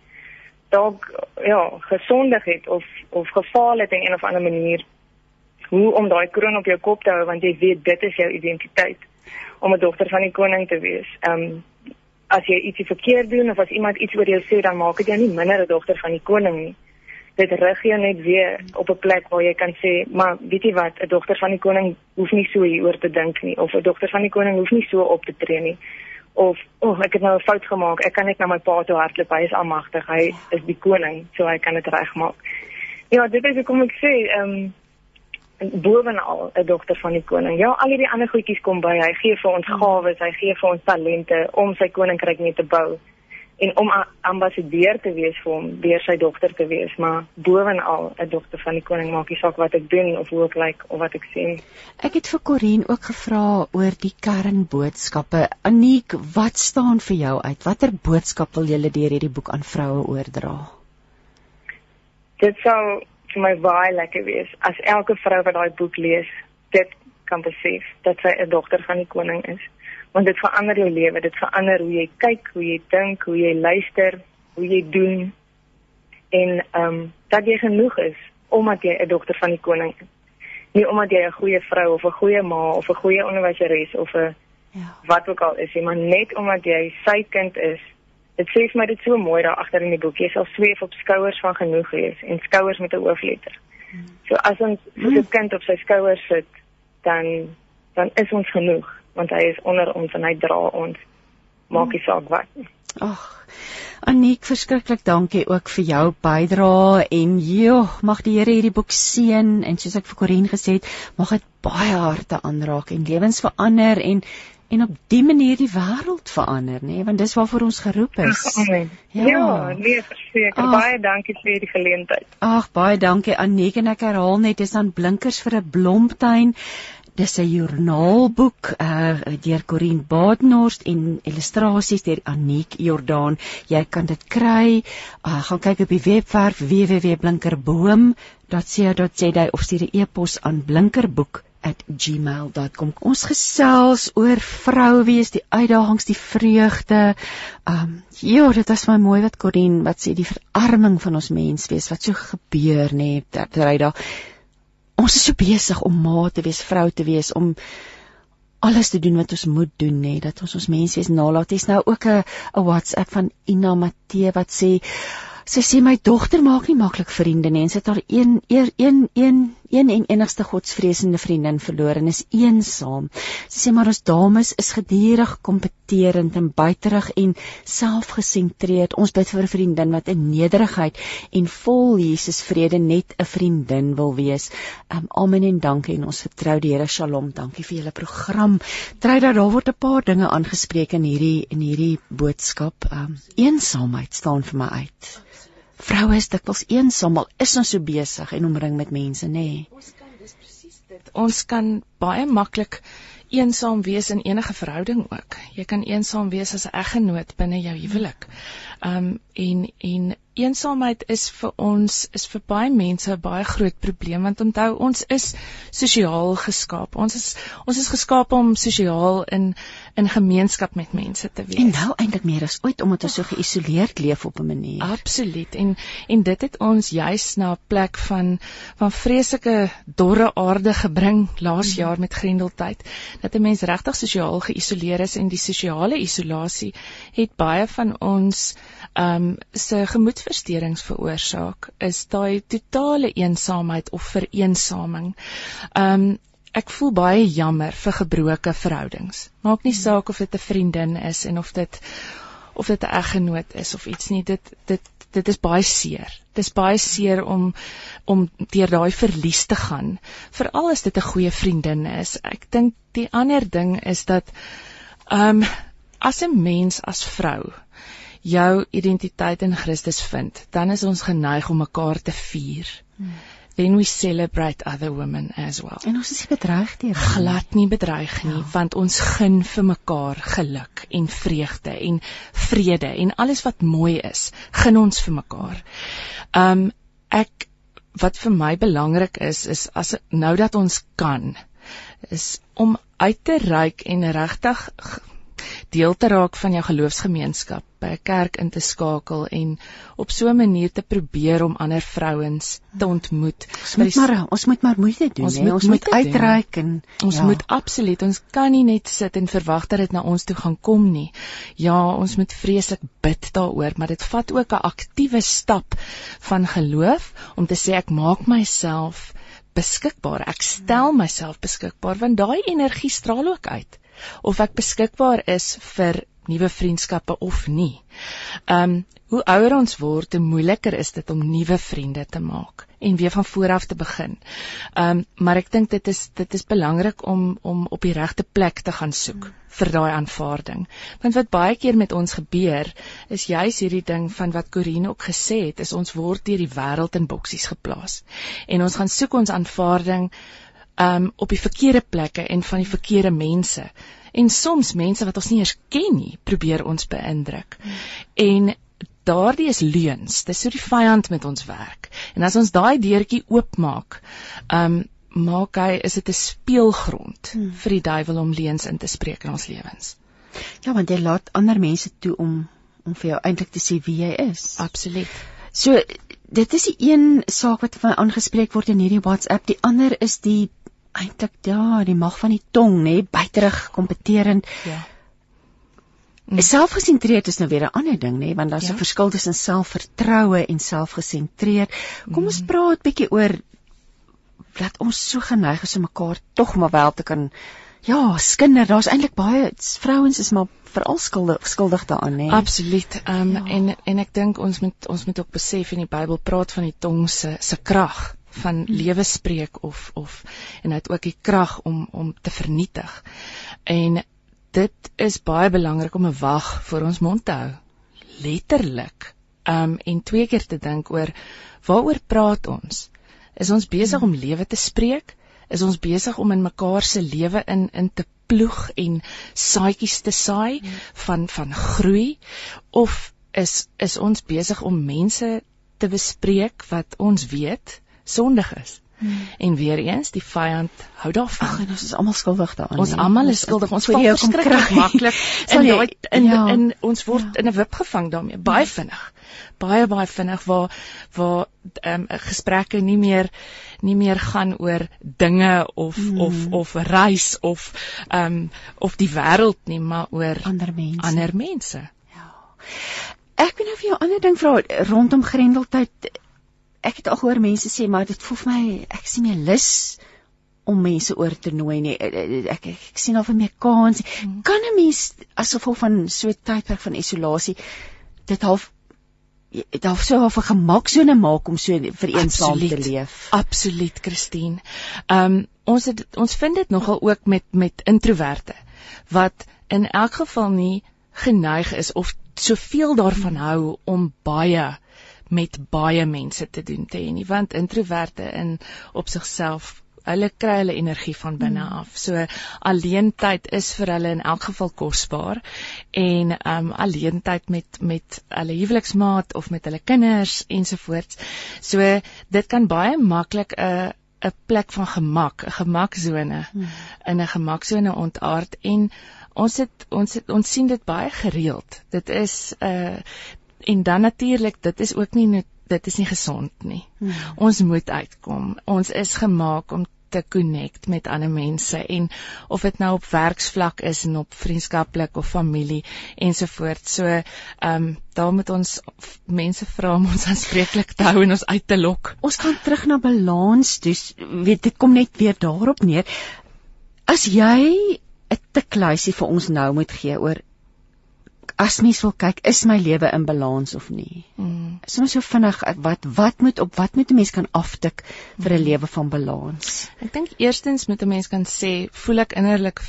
dalk ja, gesondig het of of gefaal het in een of ander manier hoe om daai kroon op jou kop te hou want jy weet dit is jou identiteit om 'n dogter van die koning te wees. Ehm um, as jy ietsie verkeerd doen of as iemand iets oor jou sê dan maak dit jou nie minder 'n dogter van die koning nie. Dit rig jou net weer op 'n plek waar jy kan sê, maar weet jy wat, 'n dogter van die koning hoef nie so hieroor te dink nie of 'n dogter van die koning hoef nie so op te tree nie of oh ek het nou 'n fout gemaak. Ek kan net na my pa toe hardloop. Hy is almagtig. Hy is die koning so hy kan dit regmaak. Ja dit is kom ek sê ehm um, bovenal 'n dogter van die koning. Ja al hierdie ander goedjies kom by. Hy gee vir ons gawes hy gee vir ons talente om sy koninkryk net te bou en om ambassadeur te wees vir hom, deur sy dogter te wees, maar bovenal 'n dogter van die koning maak nie saak wat ek doen of hoe ek lyk like, of wat ek sê. Ek het vir Corin ook gevra oor die kernboodskappe. Aniek, wat staan vir jou uit? Watter boodskap wil jy deur hierdie boek aan vroue oordra? Dit sou vir my baie lekker wees as elke vrou wat daai boek lees, dit kan besef dat sy 'n dogter van die koning is want dit verander jou lewe, dit verander hoe jy kyk, hoe jy dink, hoe jy luister, hoe jy doen en ehm um, dat jy genoeg is omdat jy 'n dogter van die koning is. Nie omdat jy 'n goeie vrou of 'n goeie ma of 'n goeie onderwyseres of 'n ja. wat ook al is, maar net omdat jy sy kind is. Dit sê vir my dit so mooi daar agter in die boek, jy sal sweef op skouers van genoeg wees en skouers met 'n hoofletter. Hmm. So as ons so 'n kind op sy skouers sit, dan dan is ons genoeg want hy is onder ons en hy dra ons maak nie saak wat nie ag Aniek verskriklik dankie ook vir jou bydrae en joh mag die Here hierdie boek seën en soos ek vir Corin gesê het mag dit baie harte aanraak en lewens verander en en op die manier die wêreld verander nê nee? want dis waarvoor ons geroep is. Amen. Ja, ja nee verseker baie dankie vir die geleentheid. Ag baie dankie Aniek en ek herhaal net dis aan blinkers vir 'n blomtuin Dis 'n joernaalboek uh deur Corin Badenhorst en illustrasies deur Aniek Jordaan. Jy kan dit kry. Uh gaan kyk op die webwerf www.blinkerboom.co.za of stuur 'n e-pos aan blinkerboek @gmail.com. Ons gesels oor vrou wees, die uitdagings, die vreugde. Um ja, dit is my mooi wat Corin wat sê die verarming van ons mens wees wat so gebeur nê, nee, terwyl daar ons is so besig om ma te wees, vrou te wees, om alles te doen wat ons moet doen nê, dat ons ons mens wees nalat. Dis nou ook 'n 'n WhatsApp van Ina Matee wat sê Sy sê my dogter maak nie maklik vriende nie en sy het haar een een een een een en enigste godsvreesende vriendin verloor en is eensaam. Sy sê maar ons dames is gedurig kompeterend en buiterig en selfgesentreerd. Ons bid vir 'n vriendin wat in nederigheid en vol Jesus vrede net 'n vriendin wil wees. Um, amen en dankie en ons vertrou die Here Shalom. Dankie vir julle program. Try dat daar word 'n paar dinge aangespreek in hierdie in hierdie boodskap. Um, eensaamheid staan vir my uit vroue is dikwels eensaam, al is ons so besig en omring met mense, nê? Nee. Ons kan dis presies dit. Ons kan baie maklik eensaam wees in enige verhouding ook. Jy kan eensaam wees as 'n eggenoot binne jou huwelik. Um en en eensaamheid is vir ons is vir baie mense 'n baie groot probleem want onthou ons is sosiaal geskaap. Ons is ons is geskaap om sosiaal in in gemeenskap met mense te wees. En nou eintlik meer as ooit omdat ons so geïsoleerd leef op 'n manier. Absoluut. En en dit het ons juis na 'n plek van van vreeslike dorre aarde gebring laas mhm. jaar met Grendeltyd dat 'n mens regtig sosiaal geïsoleer is en die sosiale isolasie het baie van ons ehm um, se gemoedversteurings veroorsaak is daai totale eensaamheid of vereensaming. Um, ek voel baie jammer vir gebroke verhoudings. Maak nie saak of dit 'n vriendin is en of dit of dit 'n eggenoot is of iets nie. Dit dit dit is baie seer. Dit is baie seer om om deur daai verlies te gaan. Veral as dit 'n goeie vriendin is. Ek dink die ander ding is dat um, as 'n mens as vrou jou identiteit in Christus vind, dan is ons geneig om mekaar te vier. Hmm. Then we celebrate other women as well. En ons is nie bedreig deur glad nie bedreig nie, ja. want ons gun vir mekaar geluk en vreugde en vrede en alles wat mooi is, gun ons vir mekaar. Um ek wat vir my belangrik is is as nou dat ons kan is om uit te reik en regtig deel te raak van jou geloofsgemeenskap, by 'n kerk in te skakel en op so 'n manier te probeer om ander vrouens te ontmoet. Ons moet maar ons moet maar moeite doen, ons, moet, ons moet uitreik en ons ja. moet absoluut, ons kan nie net sit en verwag dat dit na ons toe gaan kom nie. Ja, ons moet vreeslik bid daaroor, maar dit vat ook 'n aktiewe stap van geloof om te sê ek maak myself beskikbaar. Ek stel myself beskikbaar want daai energie straal ook uit of ek beskikbaar is vir nuwe vriendskappe of nie. Um hoe ouer ons word, hoe moeiliker is dit om nuwe vriende te maak en weer van voor af te begin. Um maar ek dink dit is dit is belangrik om om op die regte plek te gaan soek vir daai aanvaarding. Want wat baie keer met ons gebeur, is juis hierdie ding van wat Corine ook gesê het, is ons word deur die wêreld in boksies geplaas. En ons gaan soek ons aanvaarding um op die verkeerde plekke en van die verkeerde mense. En soms mense wat ons nie eens ken nie, probeer ons beïndruk. En daardie is leuns. Dis hoe die vyand met ons werk. En as ons daai deurtjie oopmaak, um maak hy is dit 'n speelgrond hmm. vir die duiwel om leuns in te spreek in ons lewens. Ja, want jy laat ander mense toe om om vir jou eintlik te sê wie jy is. Absoluut. So dit is die een saak wat vir my aangespreek word in hierdie WhatsApp. Die ander is die eintlik ja, die mag van die tong, nê, buiterig kompeterend. Ja. Mm. Selfgesentreerd is nou weer 'n ander ding, nê, want daar's 'n ja. verskil tussen selfvertroue en selfgesentreerd. Kom ons mm. praat bietjie oor dat ons so geneig is om mekaar tog maar wel te kan ja, skinder. Daar's eintlik baie vrouens is maar veral skuldig skuldig daaraan, nê. Absoluut. Ehm um, ja. en en ek dink ons moet ons moet ook besef in die Bybel praat van die tong se se krag van lewe spreek of of en hy het ook die krag om om te vernietig. En dit is baie belangrik om 'n wag vir ons mond te hou. Letterlik. Um en twee keer te dink oor waaroor praat ons? Is ons besig hmm. om lewe te spreek? Is ons besig om in mekaar se lewe in in te ploeg en saadjies te saai hmm. van van groei of is is ons besig om mense te bespreek wat ons weet sondig is. Hmm. En weer eens, die vyand hou daarvan. Ag, en ons is almal skuldig daaraan. Ons almal is skuldig. Ons val verskriklik maklik in daai in, ja. in ons word in 'n wip gevang daarmee. Baie vinnig. Baie baie vinnig waar waar ehm um, gesprekke nie meer nie meer gaan oor dinge of Hmm. of of reis of ehm um, of die wêreld nie, maar oor ander mense. ander mense. Ek wil nou vir jou 'n ander ding vra rondom Grendeltyd. Ek het al gehoor mense sê maar dit voel vir my ek sien meer lus om mense oor te nooi nie. Ek ek, ek, ek sien al vir meer kans. Kan 'n mens as gevolg van so 'n tydperk van isolasie dit half dit half so half 'n gemaksone maak om so vereensaam te leef. Absoluut, Christine. Ehm um, ons het ons vind dit nogal ook met met introverte wat in elk geval nie geneig is of soveel daarvan hou om baie met baie mense te doen te hê nie want introverte in op sigself hulle kry hulle energie van binne af. So alleentyd is vir hulle in elk geval kosbaar en um alleentyd met met hulle huweliksmaat of met hulle kinders ensovoorts. So dit kan baie maklik 'n 'n plek van gemak, 'n gemaksone Hmm. in 'n gemaksone ontaard en ons het ons het, ons sien dit baie gereeld. Dit is 'n uh, en dan natuurlik dit is ook nie dit is nie gesond nie. Hmm. Ons moet uitkom. Ons is gemaak om te connect met ander mense en of dit nou op werksvlak is en op vriendskaplik of familie ensovoorts. So ehm um, daar moet ons mense vra om ons aanspreeklik te hou en ons uit te lok. Ons gaan terug na balans, dus weet dit kom net weer daarop neer. As jy 'n tikluisie vir ons nou moet gee oor as mens wil kyk, is my lewe in balans of nie? Mm. Soms so vinnig wat wat moet op wat moet 'n mens kan aftik vir 'n lewe van balans? Ek dink eerstens moet 'n mens kan sê, voel ek innerlik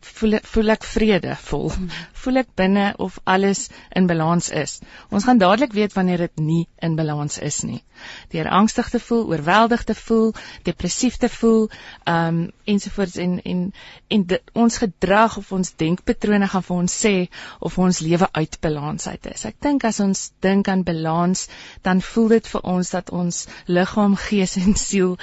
voel voel ek vredevol? Voel ek binne of alles in balans is? Ons gaan dadelik weet wanneer dit nie in balans is nie. Deur angstig te voel, oorweldig te voel, depressief te voel, ehm um, ensovoorts en en en dit, ons gedrag of ons denkpatrone gaan vir ons sê of ons lewe uit balans uit is. Ek dink as ons dink aan balans, dan voel dit vir ons dat ons liggaam, gees en siel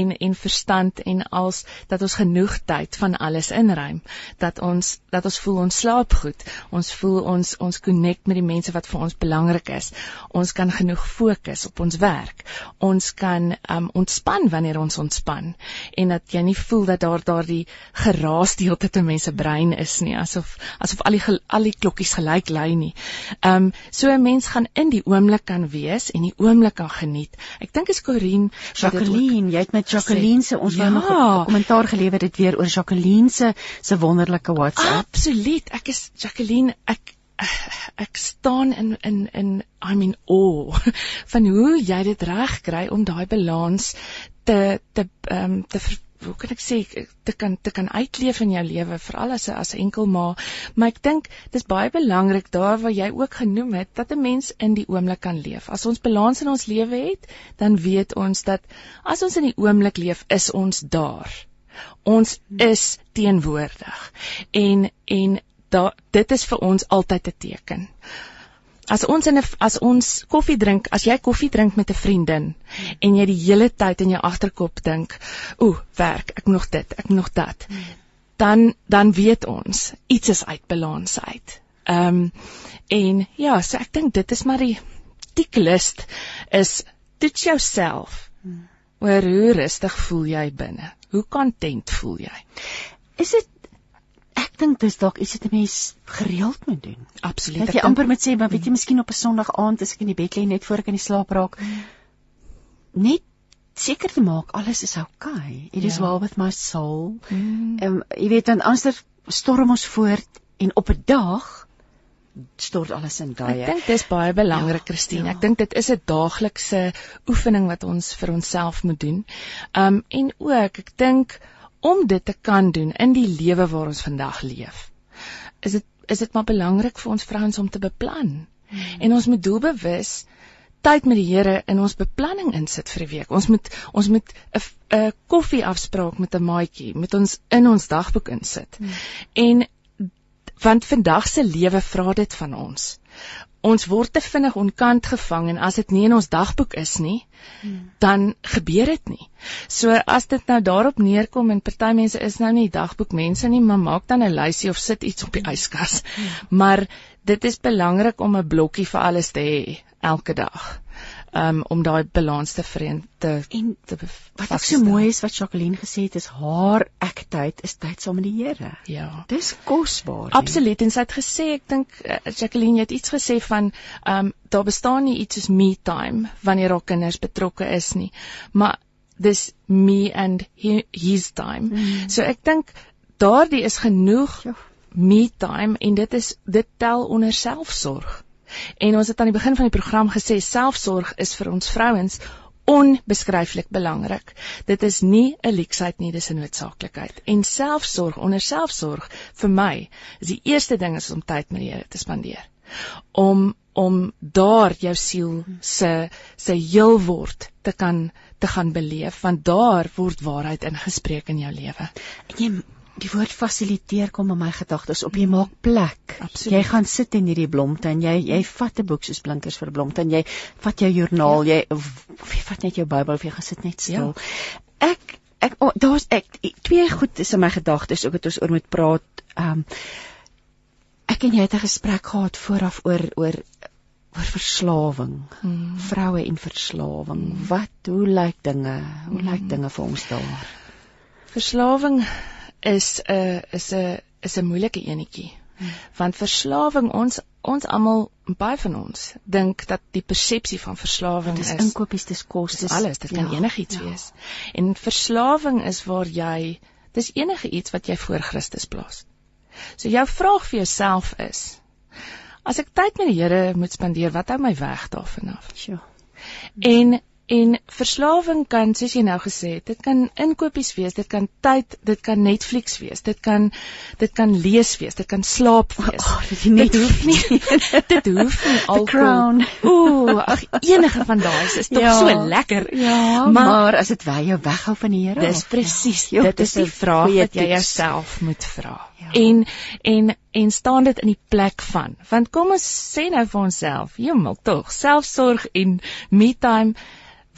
en en verstand en als dat ons genoeg tyd van alles inruim, dat ons dat ons voel ons slaap goed, ons voel ons ons connect met die mense wat vir ons belangrik is. Ons kan genoeg fokus op ons werk. Ons kan um ontspan wanneer ons ontspan en dat jy nie voel dat daar daardie geraas die hele tyd in mense brein is nie, asof asof al die al die klokkies gelyk lui nie. Um so 'n mens gaan in die oomblik kan wees en die oomblik kan geniet. Ek dink is ook- Jacqueline, jy het met Jacqueline se ons wou Ja. nog 'n kommentaar gelewer dit weer oor Jacqueline se se wonderlike WhatsApp. Absoluut. Ek is Jacqueline, ek ek staan in in in I'm in awe van hoe jy dit reg kry om daai balans te te ehm um, te hoe kan ek sê te kan te kan uitleef in jou lewe veral as 'n as 'n enkel ma. Maar ek dink dis baie belangrik daar waar jy ook genoem het dat 'n mens in die oomblik kan leef. As ons balans in ons lewe het dan weet ons dat as ons in die oomblik leef is ons daar. Ons is teenwoordig. En en da, dit is vir ons altyd 'n teken. As ons in 'n as ons koffie drink as jy koffie drink met 'n vriendin en jy die hele tyd in jou agterkop dink ooh werk ek moet nog dit ek moet nog dat dan dan weet ons iets is uit balans uit. Ehm um, en ja so ek dink dit is maar die die list is toets jouself. Oor hoe rustig voel jy binne? Hoe content voel jy? Is dit ek dink dis dalk iets wat 'n mens gereeld moet doen. absoluut Dat jy amper moet sê, maar weet jy, miskien op 'n Sondag aand as ek in die bed lê net voor ek in die slaap raak, net seker te maak alles is okay. It is Ja. well with my soul. Mm. Um, jy weet dan anders storm ons voort en op 'n dag stort alles in daai. Ek dink dis baie belangrik, Ja, Christine. ja. Ek dink dit is 'n daaglikse oefening wat ons vir onsself moet doen. Um en ook ek dink om dit te kan doen in die lewe waar ons vandag leef. Is dit is dit maar belangrik vir ons vrouens om te beplan. Hmm. En ons moet doelbewus tyd met die Here in ons beplanning insit vir die week. Ons moet ons moet 'n 'n koffieafspraak met 'n maatjie met ons in ons dagboek insit. Hmm. En want vandag se lewe vra dit van ons ons word te vinnig onkant gevang en as dit nie in ons dagboek is nie, dan gebeur dit nie. So as dit nou daarop neerkom en party mense is nou nie dagboek mense nie, maar maak dan 'n lysie of sit iets op die yskas. Maar dit is belangrik om 'n blokkie vir alles te hê elke dag um, om daai balans te verein te En te wat ook so mooi is wat Jacqueline gesê het is haar ek tyd is tyd saam met die Here. Ja. Dis kosbaar. Absoluut en sy het gesê ek dink uh, Jacqueline jy het iets gesê van um, daar bestaan nie iets soos me time wanneer haar kinders betrokke is nie maar dis me and he, his time. Mm. So ek dink daardie is genoeg Ja. me time en dit is dit tel onder selfsorg. En ons het aan die begin van die program gesê selfsorg is vir ons vrouens onbeskryflik belangrik. Dit is nie 'n leksheid nie, dis 'n noodsaaklikheid. En selfsorg, onder selfsorg vir my is die eerste ding is om tyd met die Here te spandeer. Om om daar jou siel se se heel word te kan te gaan beleef want daar word waarheid ingespreek in jou lewe. En jy die woord fasiliteer kom in my gedagtes op jy maak plek. Absoluut. Jy gaan sit in hierdie blomtuin. Jy jy vat 'n boek soos blinkers vir blomtuin. Jy vat jou joernaal, ja. jy of jy vat net jou Bybel of jy gaan sit net stil. Ja. Ek ek oh, daar's ek twee goed is in my gedagtes ook wat ons oor moet praat. Ehm um, ek en jy het 'n gesprek gehad vooraf oor oor oor verslawing. Hmm. Vroue en verslawing. Hmm. Wat hoe lyk dinge? Hoe Hmm. lyk dinge vir ons daar? Verslawing is 'n is 'n is 'n moeilike enetjie. Want verslawing ons ons almal baie van ons dink dat die persepsie van verslawing Dis is inkopies, dis kos, dis alles, dit kan ja, enigiets ja. wees. En verslawing is waar jy dis enige iets wat jy voor Christus plaas. So jou vraag vir jouself is: As ek tyd met die Here moet spandeer, wat hou my weg daarvan af? Sjoe. En en verslawing kan soos jy nou gesê het, dit kan inkopies wees, dit kan tyd, dit kan Netflix wees, dit kan dit kan lees wees, dit kan slaap wees. Oh, dit net dit hoef nie dit hoef nie alkohol. Ooh, ag enige van daai is tog Ja. so lekker. Ja, maar, maar as dit wy jou weghou van die Here. dis presies, Ja, dit is die 'n vraag wat jy jouself moet vra. Ja. En en en staan dit in die plek van. Want kom ons sê nou vir onsself, jemmel tog, selfsorg en me time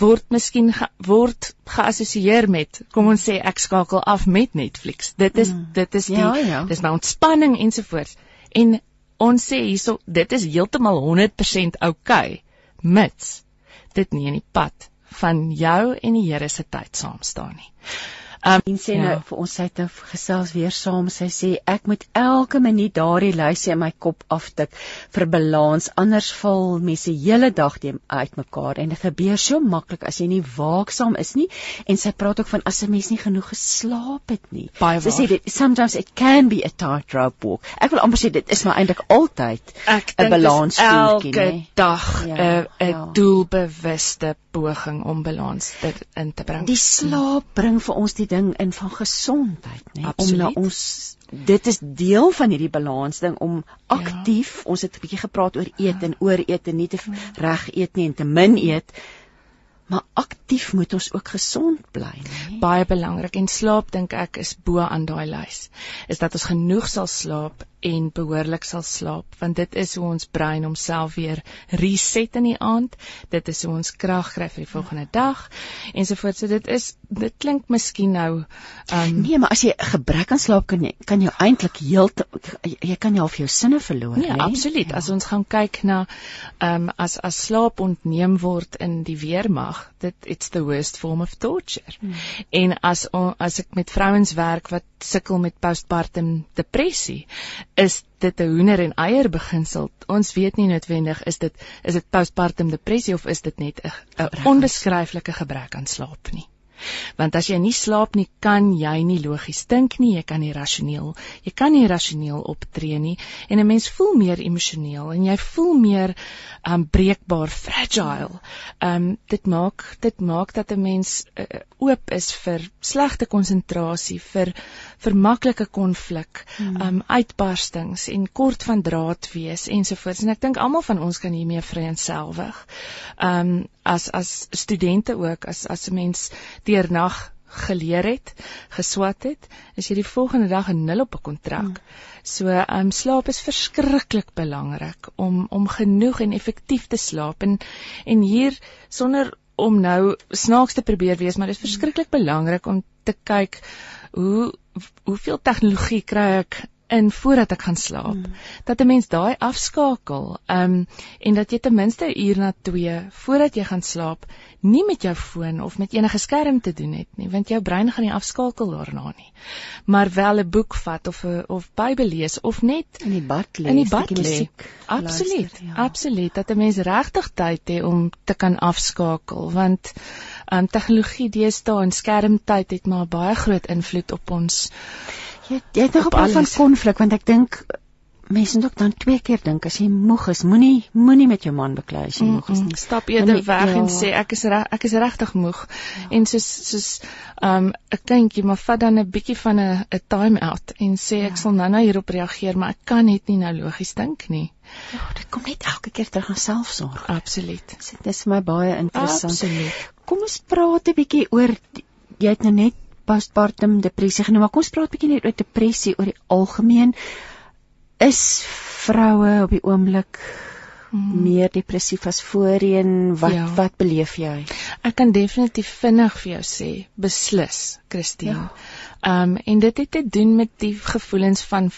word miskien ge, word geassosieer met kom ons sê ek skakel af met Netflix. Dit is mm. dit is die Ja, ja. dis my ontspanning ensovoorts. En ons sê hierso dit is heeltemal 100% oukei mits dit nie in die pad van jou en die Here se tyd saam staan nie. En sê Ja. nou vir ons sy het nou gesels weer saam. Sy sê ek moet elke minuut daardie lysie in my kop aftik vir balans anders val mense hele dag teen uitmekaar en dit gebeur so maklik as jy nie waaksaam is nie en sy praat ook van as 'n mens nie genoeg geslaap het nie. Baie sy sê waar. dit sometimes it can be a tightrope walk. Ek wil amper sê dit is maar eintlik altyd 'n dink dis balanstoeltjie, elke dag 'n Ja, 'n ja. doelbewuste poging om balans dit in te bring. Die slaap bring vir ons die ding in van gesondheid, nê? Om Absoluut. na ons dit is deel van hierdie balans ding om aktief, ons het 'n bietjie gepraat oor eet en ooreet en nie te reg eet nie en te min eet. Maar aktief moet ons ook gesond bly, nê? baie belangrik en slaap dink ek is bo aan daai lys. Is dat ons genoeg sal slaap en behoorlik sal slaap want dit is hoe ons brein homself weer reset in die aand. Dit is hoe ons krag kry vir die volgende dag ensovoorts. So dit is dit klink miskien nou um Nee, maar as jy gebrek aan slaap kan jy kan jy eintlik heelte jy kan half jou sinne verloor, Nee, nê? absoluut. Ja. As ons gaan kyk na um, as as slaap ontneem word in die weermag, dit it's the worst form of torture. Hmm. En as as ek met vrouens werk wat sukkel met postpartum depressie, is dit 'n hoender en eier beginsel. Ons weet nie noodwendig is dit is dit postpartum depressie of is dit net 'n onbeskryflike gebrek aan slaap nie. Want as jy nie slaap nie, kan jy nie logies dink nie, jy kan nie rasioneel, jy kan nie rasioneel optree nie en 'n mens voel meer emosioneel en jy voel meer um breekbaar, fragile. Um dit maak dit maak dat 'n mens uh, oop is vir slegte konsentrasie, vir vir maklike konflik, um uitbarstings en kort van draad wees ensovoorts. En ek dink almal van ons kan hiermee vereenselwig. Um as as studente ook as as 'n mens deernag geleer het, geswat het, is jy die volgende dag 'n nul op 'n kontrak. Hmm. So, ehm um, slaap is verskriklik belangrik om om genoeg en effektief te slaap en en hier sonder om nou snaaks te probeer wees, maar dit is verskriklik belangrik om te kyk hoe hoeveel tegnologie kry ek in voordat ek gaan slaap. Mm. Dat 'n mens daai afskakel, ehm um, en dat jy ten minste 'n uur na 2 voordat jy gaan slaap nie met jou foon of met enige skerm te doen het nie, want jou brein gaan nie afskakel daarna nie. Maar wel 'n boek vat of 'n of Bybel lees of net in die bad lees, in die bad lees. Absoluut. Ja. Absoluut dat 'n mens regtig tyd het om te kan afskakel, want ehm um, tegnologie deesdae en skermtyd het maar baie groot invloed op ons Jy jy het nog op van konflik want ek dink mense moet ook dan twee keer dink as jy moeg is, moenie moenie met jou man beklei as jy moeg is nie. Stap eerder weg ja. en sê ek is reg, ek is regtig moeg. Ja. En soos soos um 'n kindjie maar vat dan 'n bietjie van 'n 'n time out en sê ek ja. sal nou-nou hierop reageer, maar ek kan net nie nou logies dink nie. Ja, dit kom net elke keer terug aan selfsorg. Absoluut. Dit is vir my baie interessant. Absoluut. Kom ons praat 'n bietjie oor jy het nou net postpartum depressie genoem, maar kom ons praat bietjie net oor depressie oor die algemeen. Is vroue op die oomblik hmm. meer depressief as voorheen? Wat ja. wat beleef jy? Ek kan definitief vinnig vir jou sê, beslis, Christine. Ja. Ehm um, en dit het te doen met die gevoelens van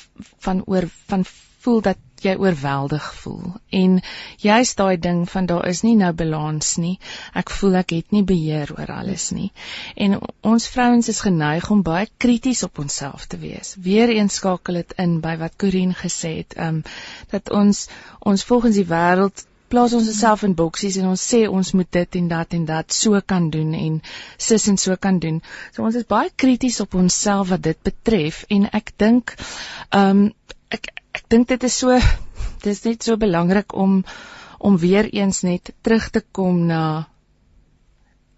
van oor van voel dat jy oorweldig voel. En jy's daai ding van daar is nie nou balans nie. Ek voel ek het nie beheer oor alles nie. En ons vrouens is geneig om baie krities op onsself te wees. Weer eens skakel dit in by wat Corin gesê het um, dat ons ons volgens die wêreld plaas ons osself in boksies en ons sê ons moet dit en dat en dat so kan doen en sis en so kan doen. So ons is baie krities op onsself wat dit betref en ek dink ehm um, ek dink dit is so dis net so belangrik om om weer eens net terug te kom na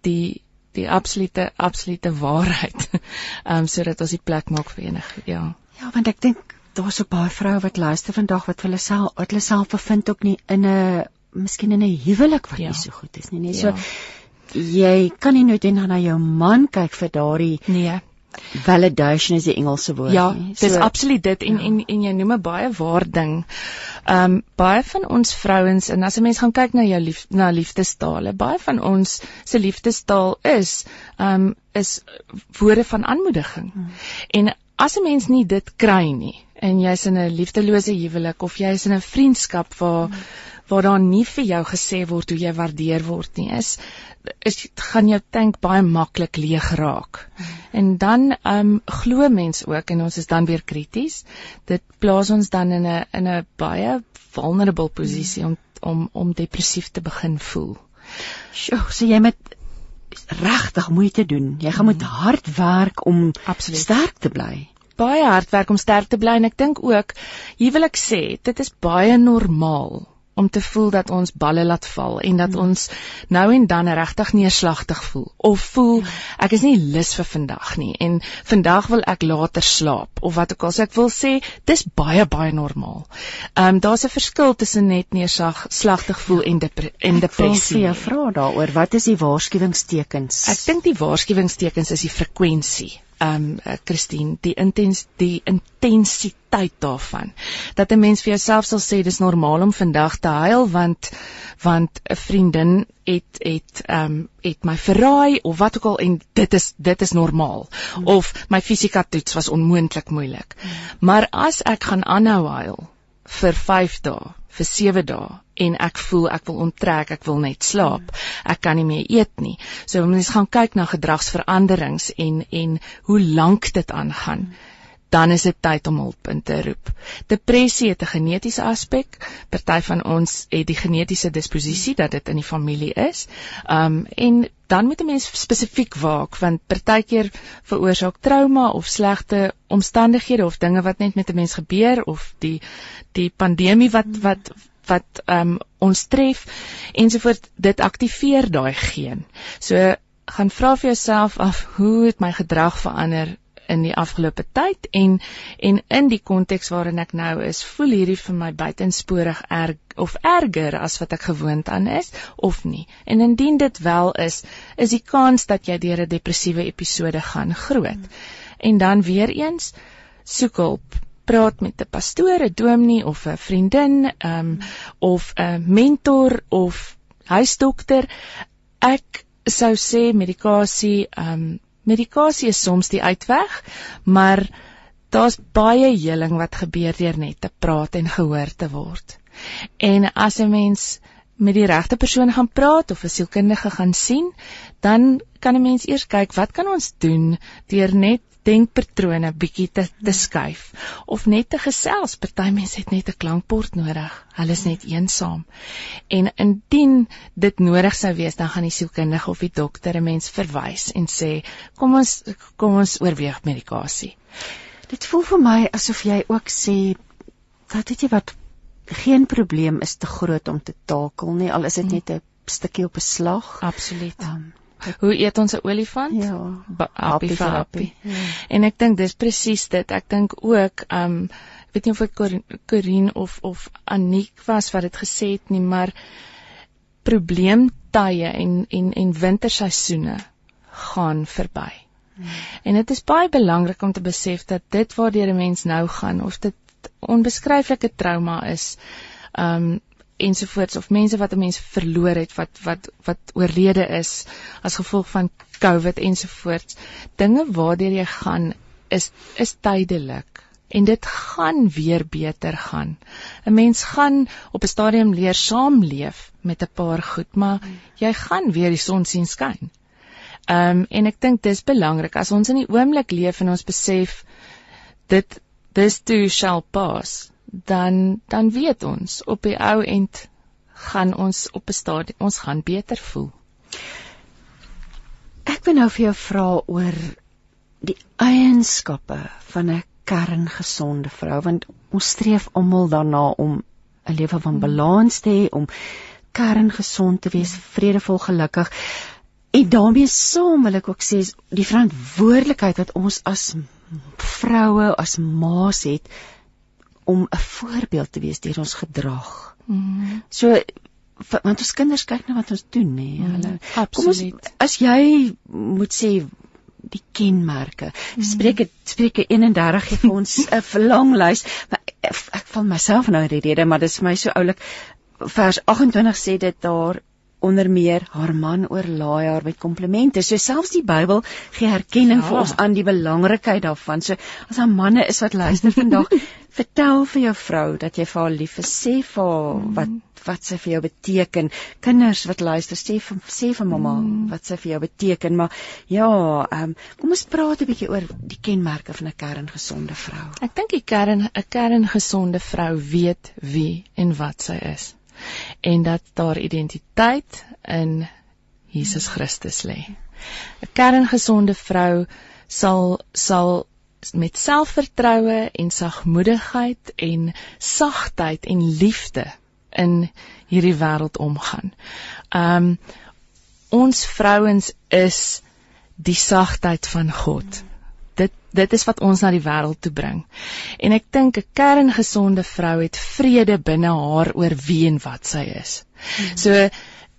die die absolute absolute waarheid. Ehm um, sodat ons die plek maak vir enig ja. Ja, want ek dink daar's so baie vroue wat luister vandag wat hulle self wat hulle self bevind ook nie in 'n miskien in 'n huwelik wat ja. nie so goed is nie. Nee, so ja. jy kan nie net na jou man kyk vir daardie nee validation is die Engelse woord ja, nie. Ja, dis so, absoluut dit en, ja. en en jy noem 'n baie waar ding. Ehm um, baie van ons vrouens en as 'n mens gaan kyk na jou lief na liefdestale, baie van ons se liefdestaal is ehm um, is woorde van aanmoediging. Hmm. En as 'n mens nie dit kry nie en jy's in 'n liefdelose huwelik of jy's in 'n vriendskap waar hmm. Waar daar nie vir jou gesê word hoe jy waardeer word nie, is is gaan jou tank baie maklik leeg raak. En dan ehm um, glo mens ook en ons is dan weer krities. Dit plaas ons dan in 'n in 'n baie vulnerable posisie om om om depressief te begin voel. Sjoe, so jy moet regtig moeite doen. Jy gaan moet hard werk om Absoluut. sterk te bly. Baie hard werk om sterk te bly en ek dink ook, hier wil ek sê, dit is baie normaal om te voel dat ons balle laat val en dat mm. ons nou en dan regtig neerslagtig voel of voel ja. ek is nie lus vir vandag nie en vandag wil ek later slaap of wat ook al so ek wil sê dis baie baie normaal. Ehm um, daar's 'n verskil tussen net neerslagtig voel en depre en depressie. Ek vra daaroor wat is die waarskuwingstekens? Ek dink die waarskuwingstekens is die frekwensie um, Christine die intens die intensiteit daarvan dat 'n mens vir jouself sal sê dis normaal om vandag te huil want want 'n vriendin het het ehm um, het my verraai of wat ook al en dit is dit is normaal hmm. of my fisika toets was onmoontlik moeilik hmm. maar as ek gaan aanhou huil vir 5 dae vir 7 dae en ek voel ek wil onttrek, ek wil net slaap. Ek kan nie meer eet nie. So mense gaan kyk na gedragsveranderings en en hoe lank dit aangaan. Dan is dit tyd om hulp in te roep. Depressie het 'n genetiese aspek. Party van ons het die genetiese disposisie dat dit in die familie is. Um en dan moet 'n mens spesifiek waak want partykeer veroorsaak trauma of slegte omstandighede of dinge wat net met 'n mens gebeur of die die pandemie wat wat wat um, ons tref ensovoort dit aktiveer daai geen. So gaan vra vir jouself af hoe het my gedrag verander in die afgelope tyd en en in die konteks waarin ek nou is, voel hierdie vir my buitensporig erg of erger as wat ek gewoond aan is of nie. En indien dit wel is, is die kans dat jy deur 'n depressiewe episode gaan groot. Hmm. En dan weer eens soek hulp praat met 'n pastoor, 'n dominee of 'n vriendin, ehm um, of 'n mentor of huisdokter. Ek sou sê medikasie, ehm um, medikasie is soms die uitweg, maar daar's baie heling wat gebeur deur net te praat en gehoor te word. En as 'n mens met die regte persoon gaan praat of 'n sielkundige gaan sien, dan kan 'n mens eers kyk wat kan ons doen deur net denkpatrone bietjie te te skuif of net te gesels. Party mense het net 'n klankbord nodig. Hulle is net eensaam. En indien dit nodig sou wees, dan gaan die sielkundige of die dokter 'n mens verwys en sê, "Kom ons kom ons oorweeg medikasie." Dit voel vir my asof jy ook sê dat weet jy wat geen probleem is te groot om te takel nie, al is dit net 'n stukkie op 'n slag. Absoluut. Um, Hoe eet ons 'n olifant? Ja, happy vir happy. Ja. En ek dink dis presies dit. Ek dink ook um weet nie of ek Corin of of Aniek was wat dit gesê het nie, maar probleemtye en en en winterseisoene gaan verby. Hmm. En dit is baie belangrik om te besef dat dit waardeur 'n mens nou gaan of dit onbeskryflike trauma is, um ensovoorts of mense wat 'n mens verloor het wat wat wat oorlede is as gevolg van COVID ensovoorts. Dinge waardeur jy gaan is is tydelik en dit gaan weer beter gaan. 'n Mens gaan op 'n stadium leer saamleef met 'n paar goed, maar jy gaan weer die son sien skyn. Ehm um, en ek dink dis belangrik as ons in die oomblik leef en ons besef dit this too shall pass dan dan weet ons op die ou end gaan ons op 'n stadium ons gaan beter voel. Ek wil nou vir jou vra oor die eienskappe van 'n kerngesonde vrou want ons streef almal daarna om 'n lewe van balans te hê, om kerngesond te wees, vredevol, gelukkig. En daarmee saam wil ek ook sê die verantwoordelikheid wat ons as vroue, as ma's het om 'n voorbeeld te wees deur ons gedrag. Mm. So want ons kinders kyk na wat ons doen nê. Nee. Hulle mm, kom ons as jy moet sê die kenmerke. Mm. Spreek dit Spreuke 31 gee vir ons 'n lang lys. Maar ek, ek val myself nou in die rede, maar dit is vir my so oulik. Vers 28 sê dit daar onder meer haar man oorlaai haar met komplimente. So selfs die Bybel gee erkenning ja. vir ons aan die belangrikheid daarvan. So as haar manne is wat luister vandag, vertel vir jou vrou dat jy vir haar lief is. Sê vir haar mm. wat wat sy vir jou beteken. Kinders wat luister, sê vir sê vir mamma mm. wat sy vir jou beteken. Maar ja, ehm um, kom ons praat 'n bietjie oor die kenmerke van 'n kerngesonde vrou. Ek dink die kern 'n kerngesonde vrou weet wie en wat sy is en dat daar identiteit in Jesus Christus lê. 'n Kerngesonde vrou sal sal met selfvertroue en sagmoedigheid en sagtheid en liefde in hierdie wêreld omgaan. Um ons vrouens is die sagtheid van God dit is wat ons na die wêreld toe bring. En ek dink 'n kerngesonde vrou het vrede binne haar oor wie en wat sy is. Hmm. So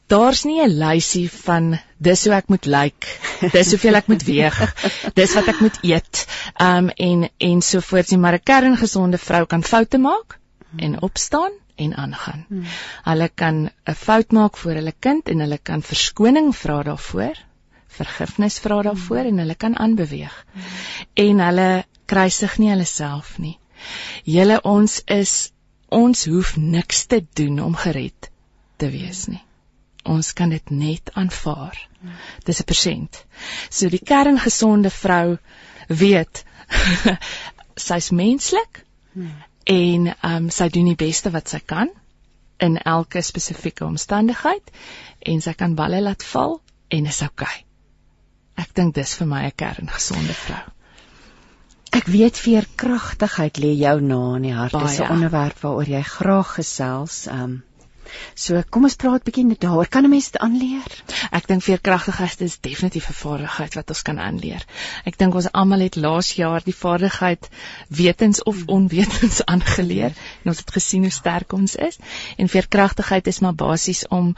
daar's nie 'n lysie van dis hoe ek moet lyk, dis hoeveel ek moet weeg, dis wat ek moet eet, um en en so voort nie, maar 'n kerngesonde vrou kan foute maak en opstaan en aangaan. Hmm. Hulle kan 'n fout maak voor hulle kind en hulle kan verskoning vra daarvoor vergifnis vra daarvoor en hulle kan aanbeweeg. En hulle kruisig nie hulle self nie. Julle ons is ons hoef niks te doen om gered te wees nie. Ons kan dit net aanvaar. Dis 'n persent. So die kerngesonde vrou weet sy's menslik en ehm um, sy doen die beste wat sy kan in elke spesifieke omstandigheid en sy kan balle laat val en is oukei. Okay. Ek dink dis vir my 'n kerngesonde vrou. Ek weet veerkragtigheid lê jou na in die hart. Dis 'n onderwerp waaroor jy graag gesels. Um So kom ons praat bietjie net daaroor. Kan 'n mens dit aanleer? Ek dink veerkragtigheid is definitief 'n vaardigheid wat ons kan aanleer. Ek dink ons almal het laas jaar die vaardigheid wetens of onwetens aangeleer en ons het gesien hoe sterk ons is. En veerkragtigheid is maar basies om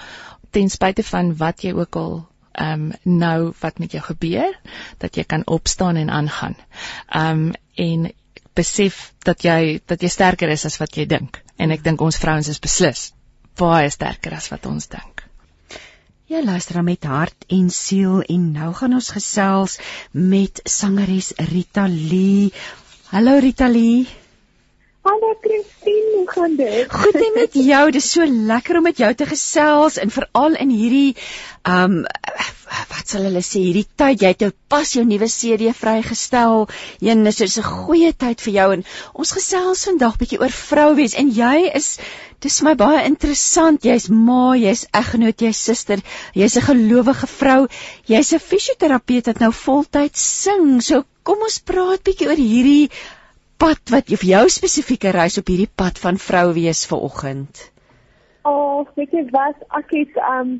ten spyte van wat jy ook al ehm um, nou wat met jou gebeur dat jy kan opstaan en aangaan. Ehm um, en besef dat jy dat jy sterker is as wat jy dink. En ek dink ons vrouens is beslis baie sterker as wat ons dink. Jy luister dan met hart en siel en nou gaan ons gesels met sangeres Rita Lee. Hallo Rita Lee. Hallo Christine, hoe gaan dit? Goed en met jou. Dit is so lekker om met jou te gesels en veral in hierdie um wat sal hulle sê hierdie tyd jy het nou pas jou nuwe CD vrygestel. Een is dit 'n goeie tyd vir jou en ons gesels vandag bietjie oor vrou wees en jy is dis my baie interessant. Jy's ma, jy's eggenoot, jy's suster, jy's 'n gelowige vrou. Jy's 'n fisioterapeut wat nou voltyd sing. So kom ons praat bietjie oor hierdie pad wat vir jou spesifieke reis op hierdie pad van vrou wees vir oggend? Oh, weet jy wat ek het um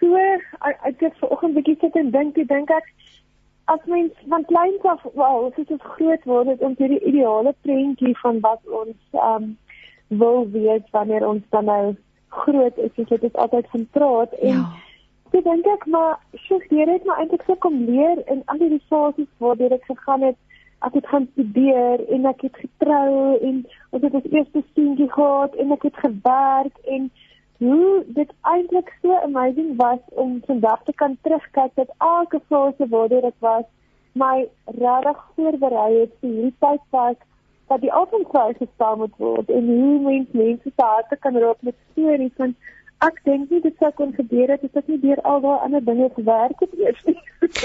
so ek het ver oggend bietjie sit en dink, ek dink ek as mens van kleins af, wel, as dit groot word, het ons hierdie ideale prentjie van wat ons um wil wees wanneer ons dan nou groot is, soos dit is altyd van praat en ja. Ek dink ek maar, sjoe, hier het my eintlik so kom leer in al die fases waar ek gegaan het ek het gaan studeer en ek het getrou en ons het ons eerste seentjie gehad en ek het gewerk en hoe dit eintlik so amazing was om vandag te kan terugkyk dat elke fase waardeur ek was my regtig voorberei het vir hierdie tydperk dat die avondklas gestaan moet word en hoe mens mense se harte kan raak met stories van ek dink nie dit sou kon gebeur het as ek nie deur al daai ander dinge gewerk het eers nie.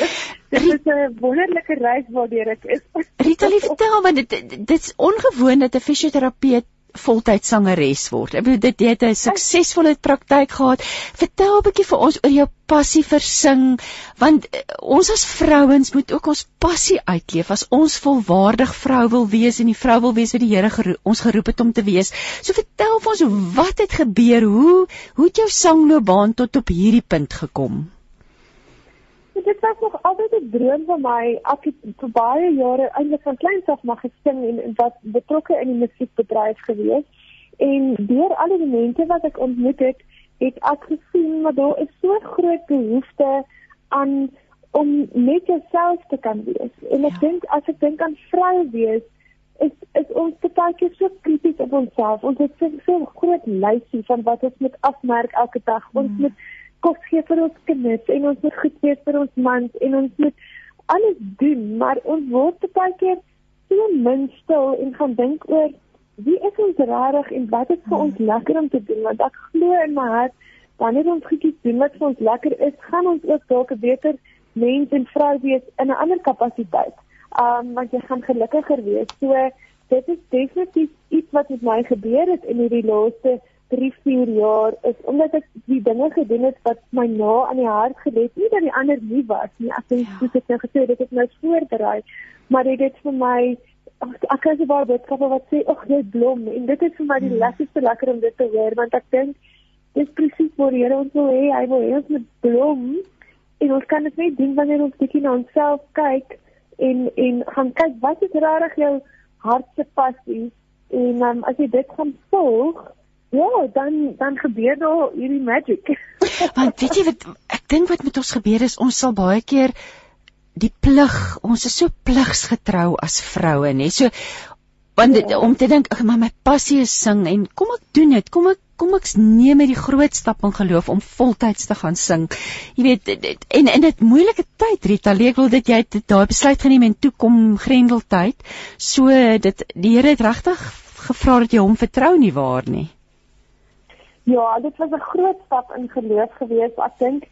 dit is 'n wonderlike reis waardeur ek is. Rita, vertel my dit dit's ongewoon dat 'n fisioterapeut voltyds sangeres word. Ek bedoel dit jy het 'n suksesvolle praktyk gehad. Vertel 'n bietjie vir ons oor jou passie vir sing, want uh, ons as vrouens moet ook ons passie uitleef as ons volwaardig vrou wil wees en die vrou wil wees wat die Here gero ons geroep het om te wees. So vertel vir ons wat het gebeur? Hoe hoe het jou sangloopbaan tot op hierdie punt gekom? Dit was nog altyd 'n droom van my. Ek het vir baie jare eintlik van kleins af maar gesing en, en was betrokke in die musiekbedryf gewees. En deur al die mense wat ek ontmoet het, het ek gesien dat daar is so groot behoefte aan om net jouself te kan wees. En ek ja. dink as ek dink aan vrou wees, is is ons baie keer so krities op onsself. Ons het so, so groot lysie van wat ons moet afmerk elke dag. Ons mm. moet kos gee vir ons kinders en ons moet goed wees vir ons mans en ons moet alles doen, maar ons word baie keer so min stil en gaan dink oor wie is ons regtig en wat is vir ons lekker om te doen want ek glo in my hart wanneer ons goedjies doen wat vir ons lekker is, gaan ons ook dalk 'n beter mens en vrou wees in 'n ander kapasiteit. Um want jy gaan gelukkiger wees. So dit is definitief iets wat met my gebeur het in hierdie laaste 3, 4 jaar is omdat ek die dinge gedoen het wat my na aan die hart gelê het, nie dat die ander nie was nie. Ek dink ja. soos ek nou gesê het, dit het my voorberei, maar dit het vir my ek ek kan se baie boodskappe wat sê, "Ag, jy blom." En dit is vir my die hmm. lekkerste lekker om dit te hoor want ek dink dis presies die Here ons wil hê, hy wil hê ons moet blom. En ons kan dit net doen wanneer ons bietjie na onsself kyk en en gaan kyk wat is regtig jou hart se passie en um, as jy dit gaan volg Ja, dan dan gebeur daar hierdie magic. Want weet jy wat ek dink wat met ons gebeur is ons sal baie keer die plig, ons is so pligsgetrou as vroue, nê. So want ja. om te dink, ag maar my passie is sing en kom ek doen dit. Kom ek kom ek neem met die groot stap in geloof om voltyds te gaan sing. Jy weet dit, en in dit moeilike tyd, Rita, ek wil dit jy daai besluit geneem en toe kom Grendeltyd. So dit die Here het regtig gevra dat jy hom vertrou nie waar nie. Ja, dit was 'n groot stap in geloof geweest. Ek dink,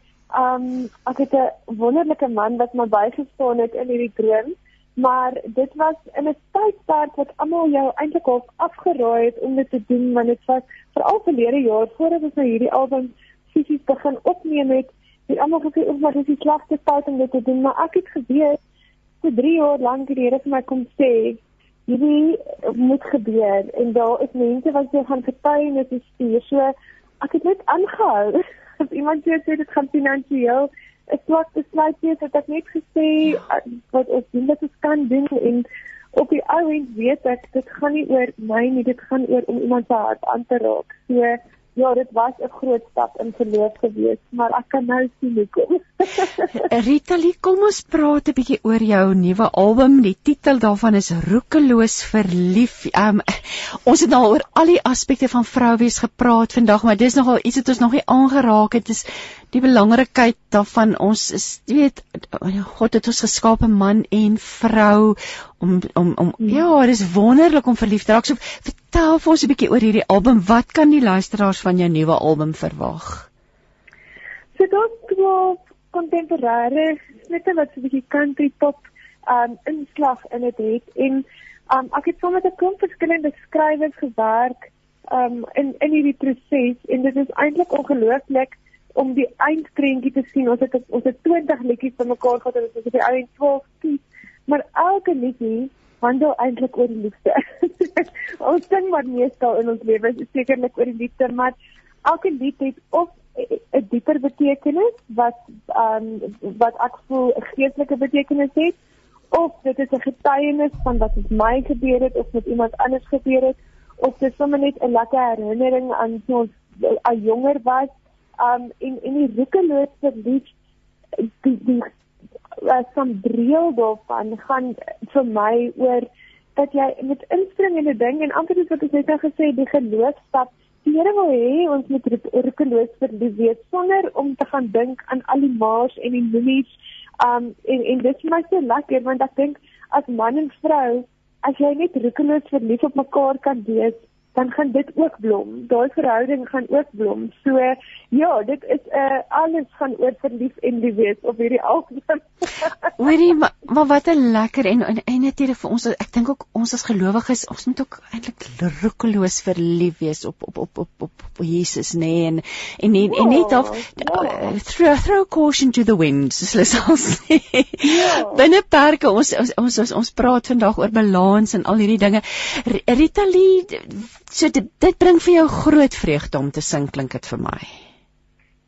ehm um, ek het 'n wonderlike man wat my bygestaan het in hierdie droom, maar dit was in 'n tydperk wat almal jou eintlik al afgeraai het om dit te doen want dit was veral verlede jaar voordat ons nou hierdie album fisies begin opneem het, het almal gesê of maar dis die slegste tyd om dit te doen, maar ek het geweet vir 3 jaar lank die Here vir my kom sê hierdie moet gebeur en daar is mense wat jy gaan getuienis stuur. So ek het net aangehou. As iemand sê dit gaan finansiëel 'n swak besluit wees, het ek net gesê ja. wat ons doen wat ons kan doen en op die ou end weet ek dit gaan nie oor my nie, dit gaan oor om iemand se hart aan te raak. So Ja, dit was 'n groot stap in geloof geweest, maar ek kan nou sien hoekom. Rita, kom ons praat 'n bietjie oor jou nuwe album. Die titel daarvan is Roekeloos verlief. Um ons het nou oor al die aspekte van vrouwees gepraat vandag, maar dis nogal iets wat ons nog nie aangeraak het. Dit is die belangrikheid daarvan ons is jy weet God het ons geskape man en vrou om om om hmm. ja, dit is wonderlik om verlief te raak. So vertel vir ons 'n bietjie oor hierdie album. Wat kan die luisteraars van jou nuwe album verwag? So dit is kontemporêre, net wat so 'n bietjie country pop um inslag in dit het en um ek het sommer met 'n klomp verskillende skrywers gewerk um in in hierdie proses en dit is eintlik ongelooflik om die eindprentjie te sien. Ons het ons het 20 liedjies bymekaar gehad en ons het die ou en 12 kies, maar elke liedjie handel eintlik oor die liefde. ons sing maar meestal in ons lewe sekerlik oor die liefde, maar elke lied het of 'n dieper betekenis wat um wat ek voel 'n geestelike betekenis het of dit is 'n getuienis van wat met my gebeur het of met iemand anders gebeur het of dit is sommer net 'n lekker herinnering aan toe ons 'n jonger was um en en die roekeloos verlief die die as van breel daarvan gaan vir my oor dat jy met inspring in 'n ding en amper soos wat ek net nou gesê die geloofstap. Die Here wil hê ons moet roekeloos verlief wees sonder om te gaan dink aan al die maas en die moenies um en en dit is my so lekker want ek dink as man en vrou as jy net roekeloos verlief op mekaar kan wees dan gaan dit ook blom. Daai verhouding gaan ook blom. So ja, dit is 'n uh, eh, alles gaan oor verlief en lief wees op hierdie album. Hoorie, maar, maar wat 'n lekker en en, en natuurlik vir ons ek dink ook ons as gelowiges, ons moet ook eintlik roekeloos verlief wees op op op op op, op Jesus nê nee, en en en, ja, en net of ja. uh, throw, throw caution to the wind, soos hulle sal sê. Ja. Binne perke ons ons ons ons, ons praat vandag oor balans en al hierdie dinge. Rita Lee So dit dit bring vir jou groot vreugde om te sing klink dit vir my.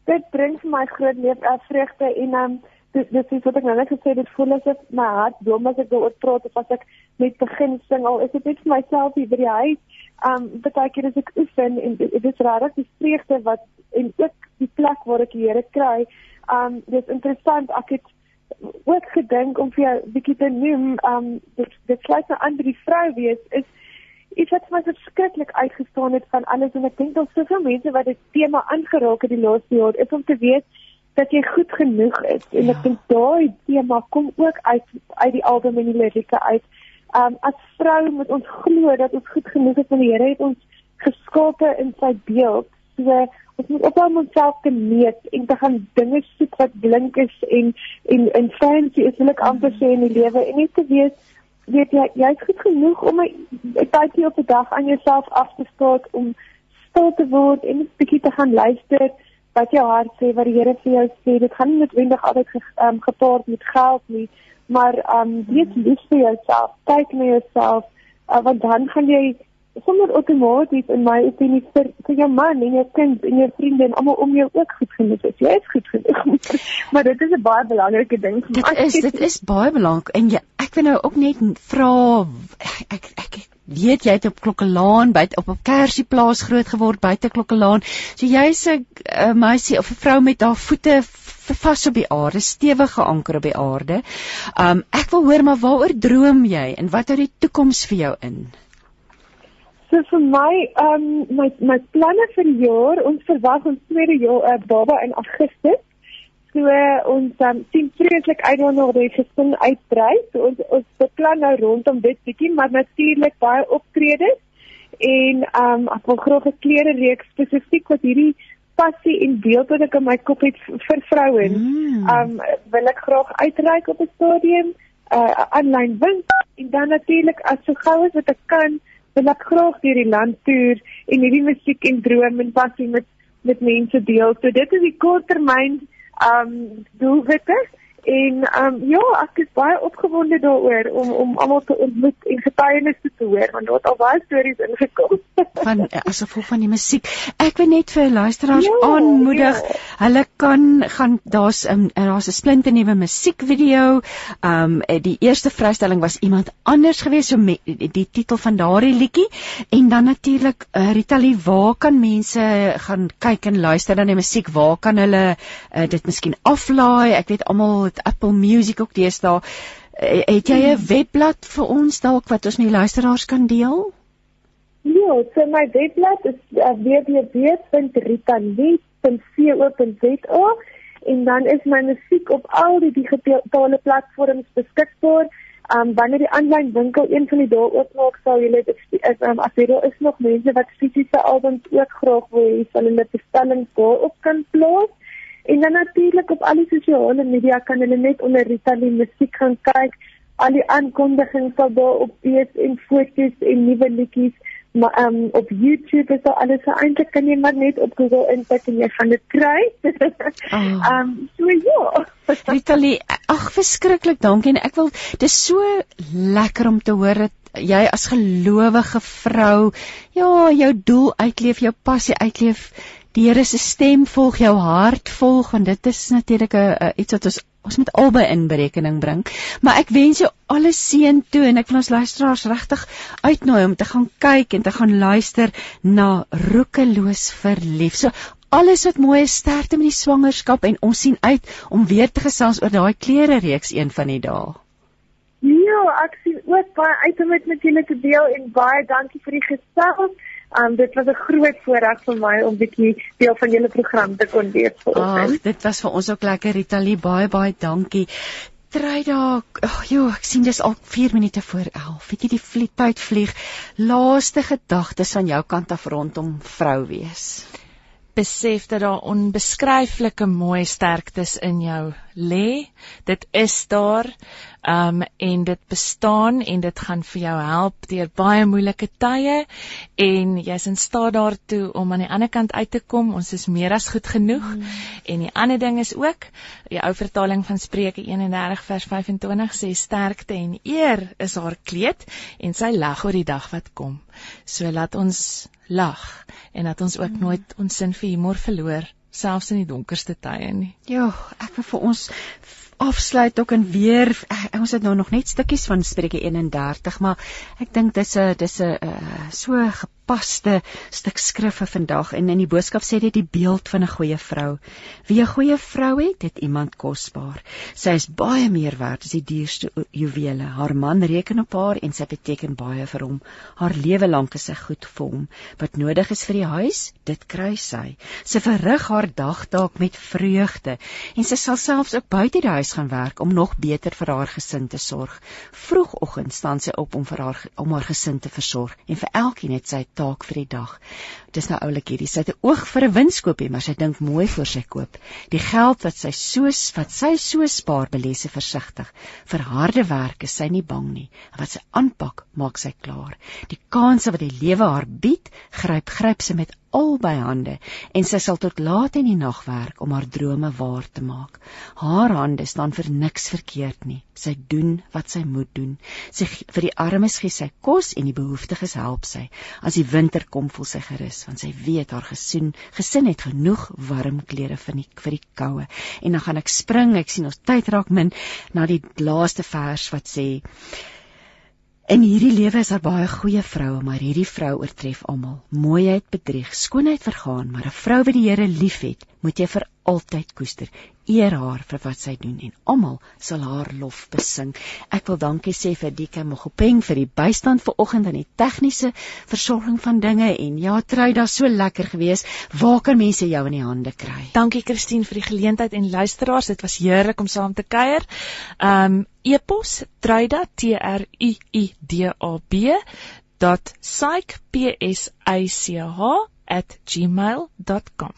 Dit bring vir my groot leef uh, vreugde en um, dit dit is wat ek nou net gesê dit voel asof my hart dom as ek oor praat of as ek net begin sing al is dit net vir myself hier by die huis. Um baie keer as ek oefen en dit is rarig die vreugde wat en ook die plek waar ek die Here kry. Um dit is interessant ek het ook gedink om vir jou bietjie te noem um dit dit sluit nou aan by die vrou wees is iets wat my verskriklik uitgestaan het van alles en ek dink daar's soveel mense wat dit tema aangeraak het die laaste jaar is om te weet dat jy goed genoeg is en ja. ek dink daai tema kom ook uit uit die album en die lirieke uit. Um as vrou moet ons glo dat ons goed genoeg is want die Here het ons geskape in sy beeld. So ons moet ophou om onsself te meet en te gaan dinge soek wat blink is en en en fancy is wil ek amper sê in die lewe en net te weet weet jy jy's goed genoeg om 'n tydjie op 'n dag aan jouself af te staan om stil te word en 'n bietjie te gaan luister wat jou hart sê wat die Here vir jou sê. Dit gaan nie noodwendig altyd ge, um, gepaard met geld nie maar um wees lief vir jouself kyk na jouself uh, want dan gaan jy sommer outomaties in my opinie vir vir jou man en jou kind en jou vriende en almal om jou ook goed genoeg is. Jy is goed genoeg. maar dit is 'n baie belangrike ding. Dit is dit is baie belangrik en jy ek wil nou ook net vra ek ek weet jy het op Klokkelaan by op 'n Kersieplaas groot geword buite Klokkelaan. So jy's 'n meisie of 'n vrou met haar voete vas op die aarde, stewige anker op die aarde. Um ek wil hoor maar waaroor droom jy en wat hou die toekoms vir jou in? So vir my, ehm um, my my planne vir die jaar, ons verwag ons tweede jaar 'n uh, baba in Augustus. So uh, ons um, sien vreeslik uit daarna dat die gesin uitbrei. So ons ons beplan nou rondom dit bietjie, maar natuurlik baie optredes en ehm um, ek wil graag 'n klere reeks spesifiek wat hierdie passie en beeld wat ek in my kop het vir vrouens. Mm. Ehm mm. um, wil ek graag uitreik op 'n stadium, 'n uh, aanlyn winkel en dan natuurlik as so gou as wat ek kan wil ek graag deur die land toer en hierdie musiek en droom en passie met met mense deel. So dit is die korttermyn um doelwitte En ehm um, ja, ek is baie opgewonde daaroor om om almal te ontmoet en getuienisse te hoor want daar het al baie stories ingekom. van asof van die musiek. Ek wil net vir luisteraars ja, aanmoedig. Ja. Hulle kan gaan daar's 'n um, daar's 'n splinte nuwe musiekvideo. Ehm um, die eerste vrystelling was iemand anders gewees so me, die titel van daardie liedjie en dan natuurlik uh, Rita Lee, waar kan mense gaan kyk en luister na die musiek? Waar kan hulle uh, dit miskien aflaai? Ek weet almal het Apple Music ook deesdae. Uh, het jy 'n webblad vir ons dalk wat ons nie luisteraars kan deel? Ja, so my webblad is uh, www.ritalee.co.za en dan is my musiek op al die digitale platforms beskikbaar. Um wanneer die aanlyn winkel een van die dae oopmaak, sal julle dit is um as daar is nog mense wat fisiese albums ook graag wil hê, sal hulle bestellings daarop kan plaas. En dan natuurlik op al die sosiale media kan hulle net onder Ritalee musiek gaan kyk. Al die aankondigings sal daar op wees en foto's en nuwe liedjies maar um, op YouTube is daar alles so eintlik kan jy maar net op Google intik en jy gaan dit kry. Ehm oh. um, so ja. Vitalie, ag verskriklik dankie en ek wil dis so lekker om te hoor dat jy as gelowige vrou ja, jou doel uitleef, jou passie uitleef. Die Here se stem volg jou hart volg want dit is natuurlik 'n iets wat ons ons moet albei in berekening bring. Maar ek wens jou alle seën toe en ek wil ons luisteraars regtig uitnooi om te gaan kyk en te gaan luister na Roekeloos verlief. So alles wat mooi is, sterkte met die swangerskap en ons sien uit om weer te gesels oor daai klere reeks een van die dae. Ja, ek sien ook baie uit om dit met julle te deel en baie dankie vir die gesels. Um dit was 'n groot voorreg vir my om bietjie deel van julle program te kon wees vanoggend. Ag, dit was vir ons ook lekker Ritalie, baie baie dankie. Tryda, oh, jo, ek sien dis al 4 minute voor 11. Weet jy die vliegtyd vlieg. Laaste gedagtes van jou kant af rondom vrou wees. Besef dat daar onbeskryflike mooi sterktes in jou lê. Dit is daar um en dit bestaan en dit gaan vir jou help deur baie moeilike tye en jy's in staat daartoe om aan die ander kant uit te kom. Ons is meer as goed genoeg. Mm. En die ander ding is ook die ou vertaling van Spreuke 31 vers 25 sê sterkte en eer is haar kleed en sy lag oor die dag wat kom. So laat ons lag en dat ons ook mm. nooit ons sin vir humor verloor selfs in die donkerste tye nie. Ja, ek wil vir ons afsluit ook en weer ek, ons het nou nog net stukkies van Spreuke 31, maar ek dink dis 'n dis 'n uh, so gepaste stuk skrif vir vandag en in die boodskap sê dit die beeld van 'n goeie vrou. Wie 'n goeie vrou het, het iemand kosbaar. Sy is baie meer werd as die duurste juwele. Haar man reken op haar en sy beteken baie vir hom. Haar lewe lank is sy goed vir hom. Wat nodig is vir die huis, dit kry sy. Sy verrig haar dag dalk met vreugde en sy sal selfs ook buite die huis gaan werk om nog beter vir haar gesin te sorg. Vroegoggend staan sy op om vir haar om haar gesin te versorg en vir elkeen het sy taak vir die dag. Dis nou oulik hierdie. Sy het 'n oog vir 'n winskoopie, maar sy dink mooi voor sy koop. Die geld wat sy soos wat sy so spaar, belê sy versigtig. Vir harde werk is sy nie bang nie. Wat sy aanpak, maak sy klaar. Die kanse wat die lewe haar bied, gryp gryp sy met albei hande en sy sal tot laat in die nag werk om haar drome waar te maak. Haar hande staan vir niks verkeerd nie. Sy doen wat sy moet doen. Sy vir die armes gee sy kos en die behoeftiges help sy. As die winter kom, voel sy gerus want sy weet haar gesin gesin het genoeg warm klere vir die vir die koue. En dan gaan ek spring, ek sien ons tyd raak min na die laaste vers wat sê In hierdie lewe is daar baie goeie vroue, maar hierdie vrou oortref almal. Mooiheid bedrieg, skoonheid vergaan, maar 'n vrou wat die Here liefhet, moet jy vir altyd koester. Eer haar vir wat sy doen en almal sal haar lof besing. Ek wil dankie sê vir Dika Mogopeng vir die bystand vanoggend aan die tegniese versorging van dinge en ja, trou daar so lekker gewees. Waar kan mense jou in die hande kry? Dankie Christine vir die geleentheid en luisteraars, dit was heerlik om saam te kuier. Um epos truida t r u i d a b .psych p s i c h @gmail.com.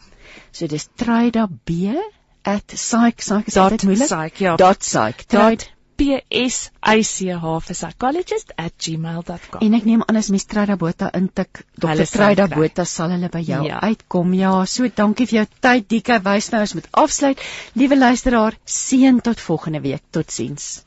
So dis Trida B @psych psych is dit moeilik? Psych ja. .psych. Trida psichpsychologist@gmail.com. En ek neem aan as mens Trida Botha intik, Dr. Trida. Botha sal hulle by jou Ja. uitkom. Ja, so dankie vir jou tyd, Dika. Wys nou ons moet afsluit. Liewe luisteraar, seën tot volgende week. Totsiens.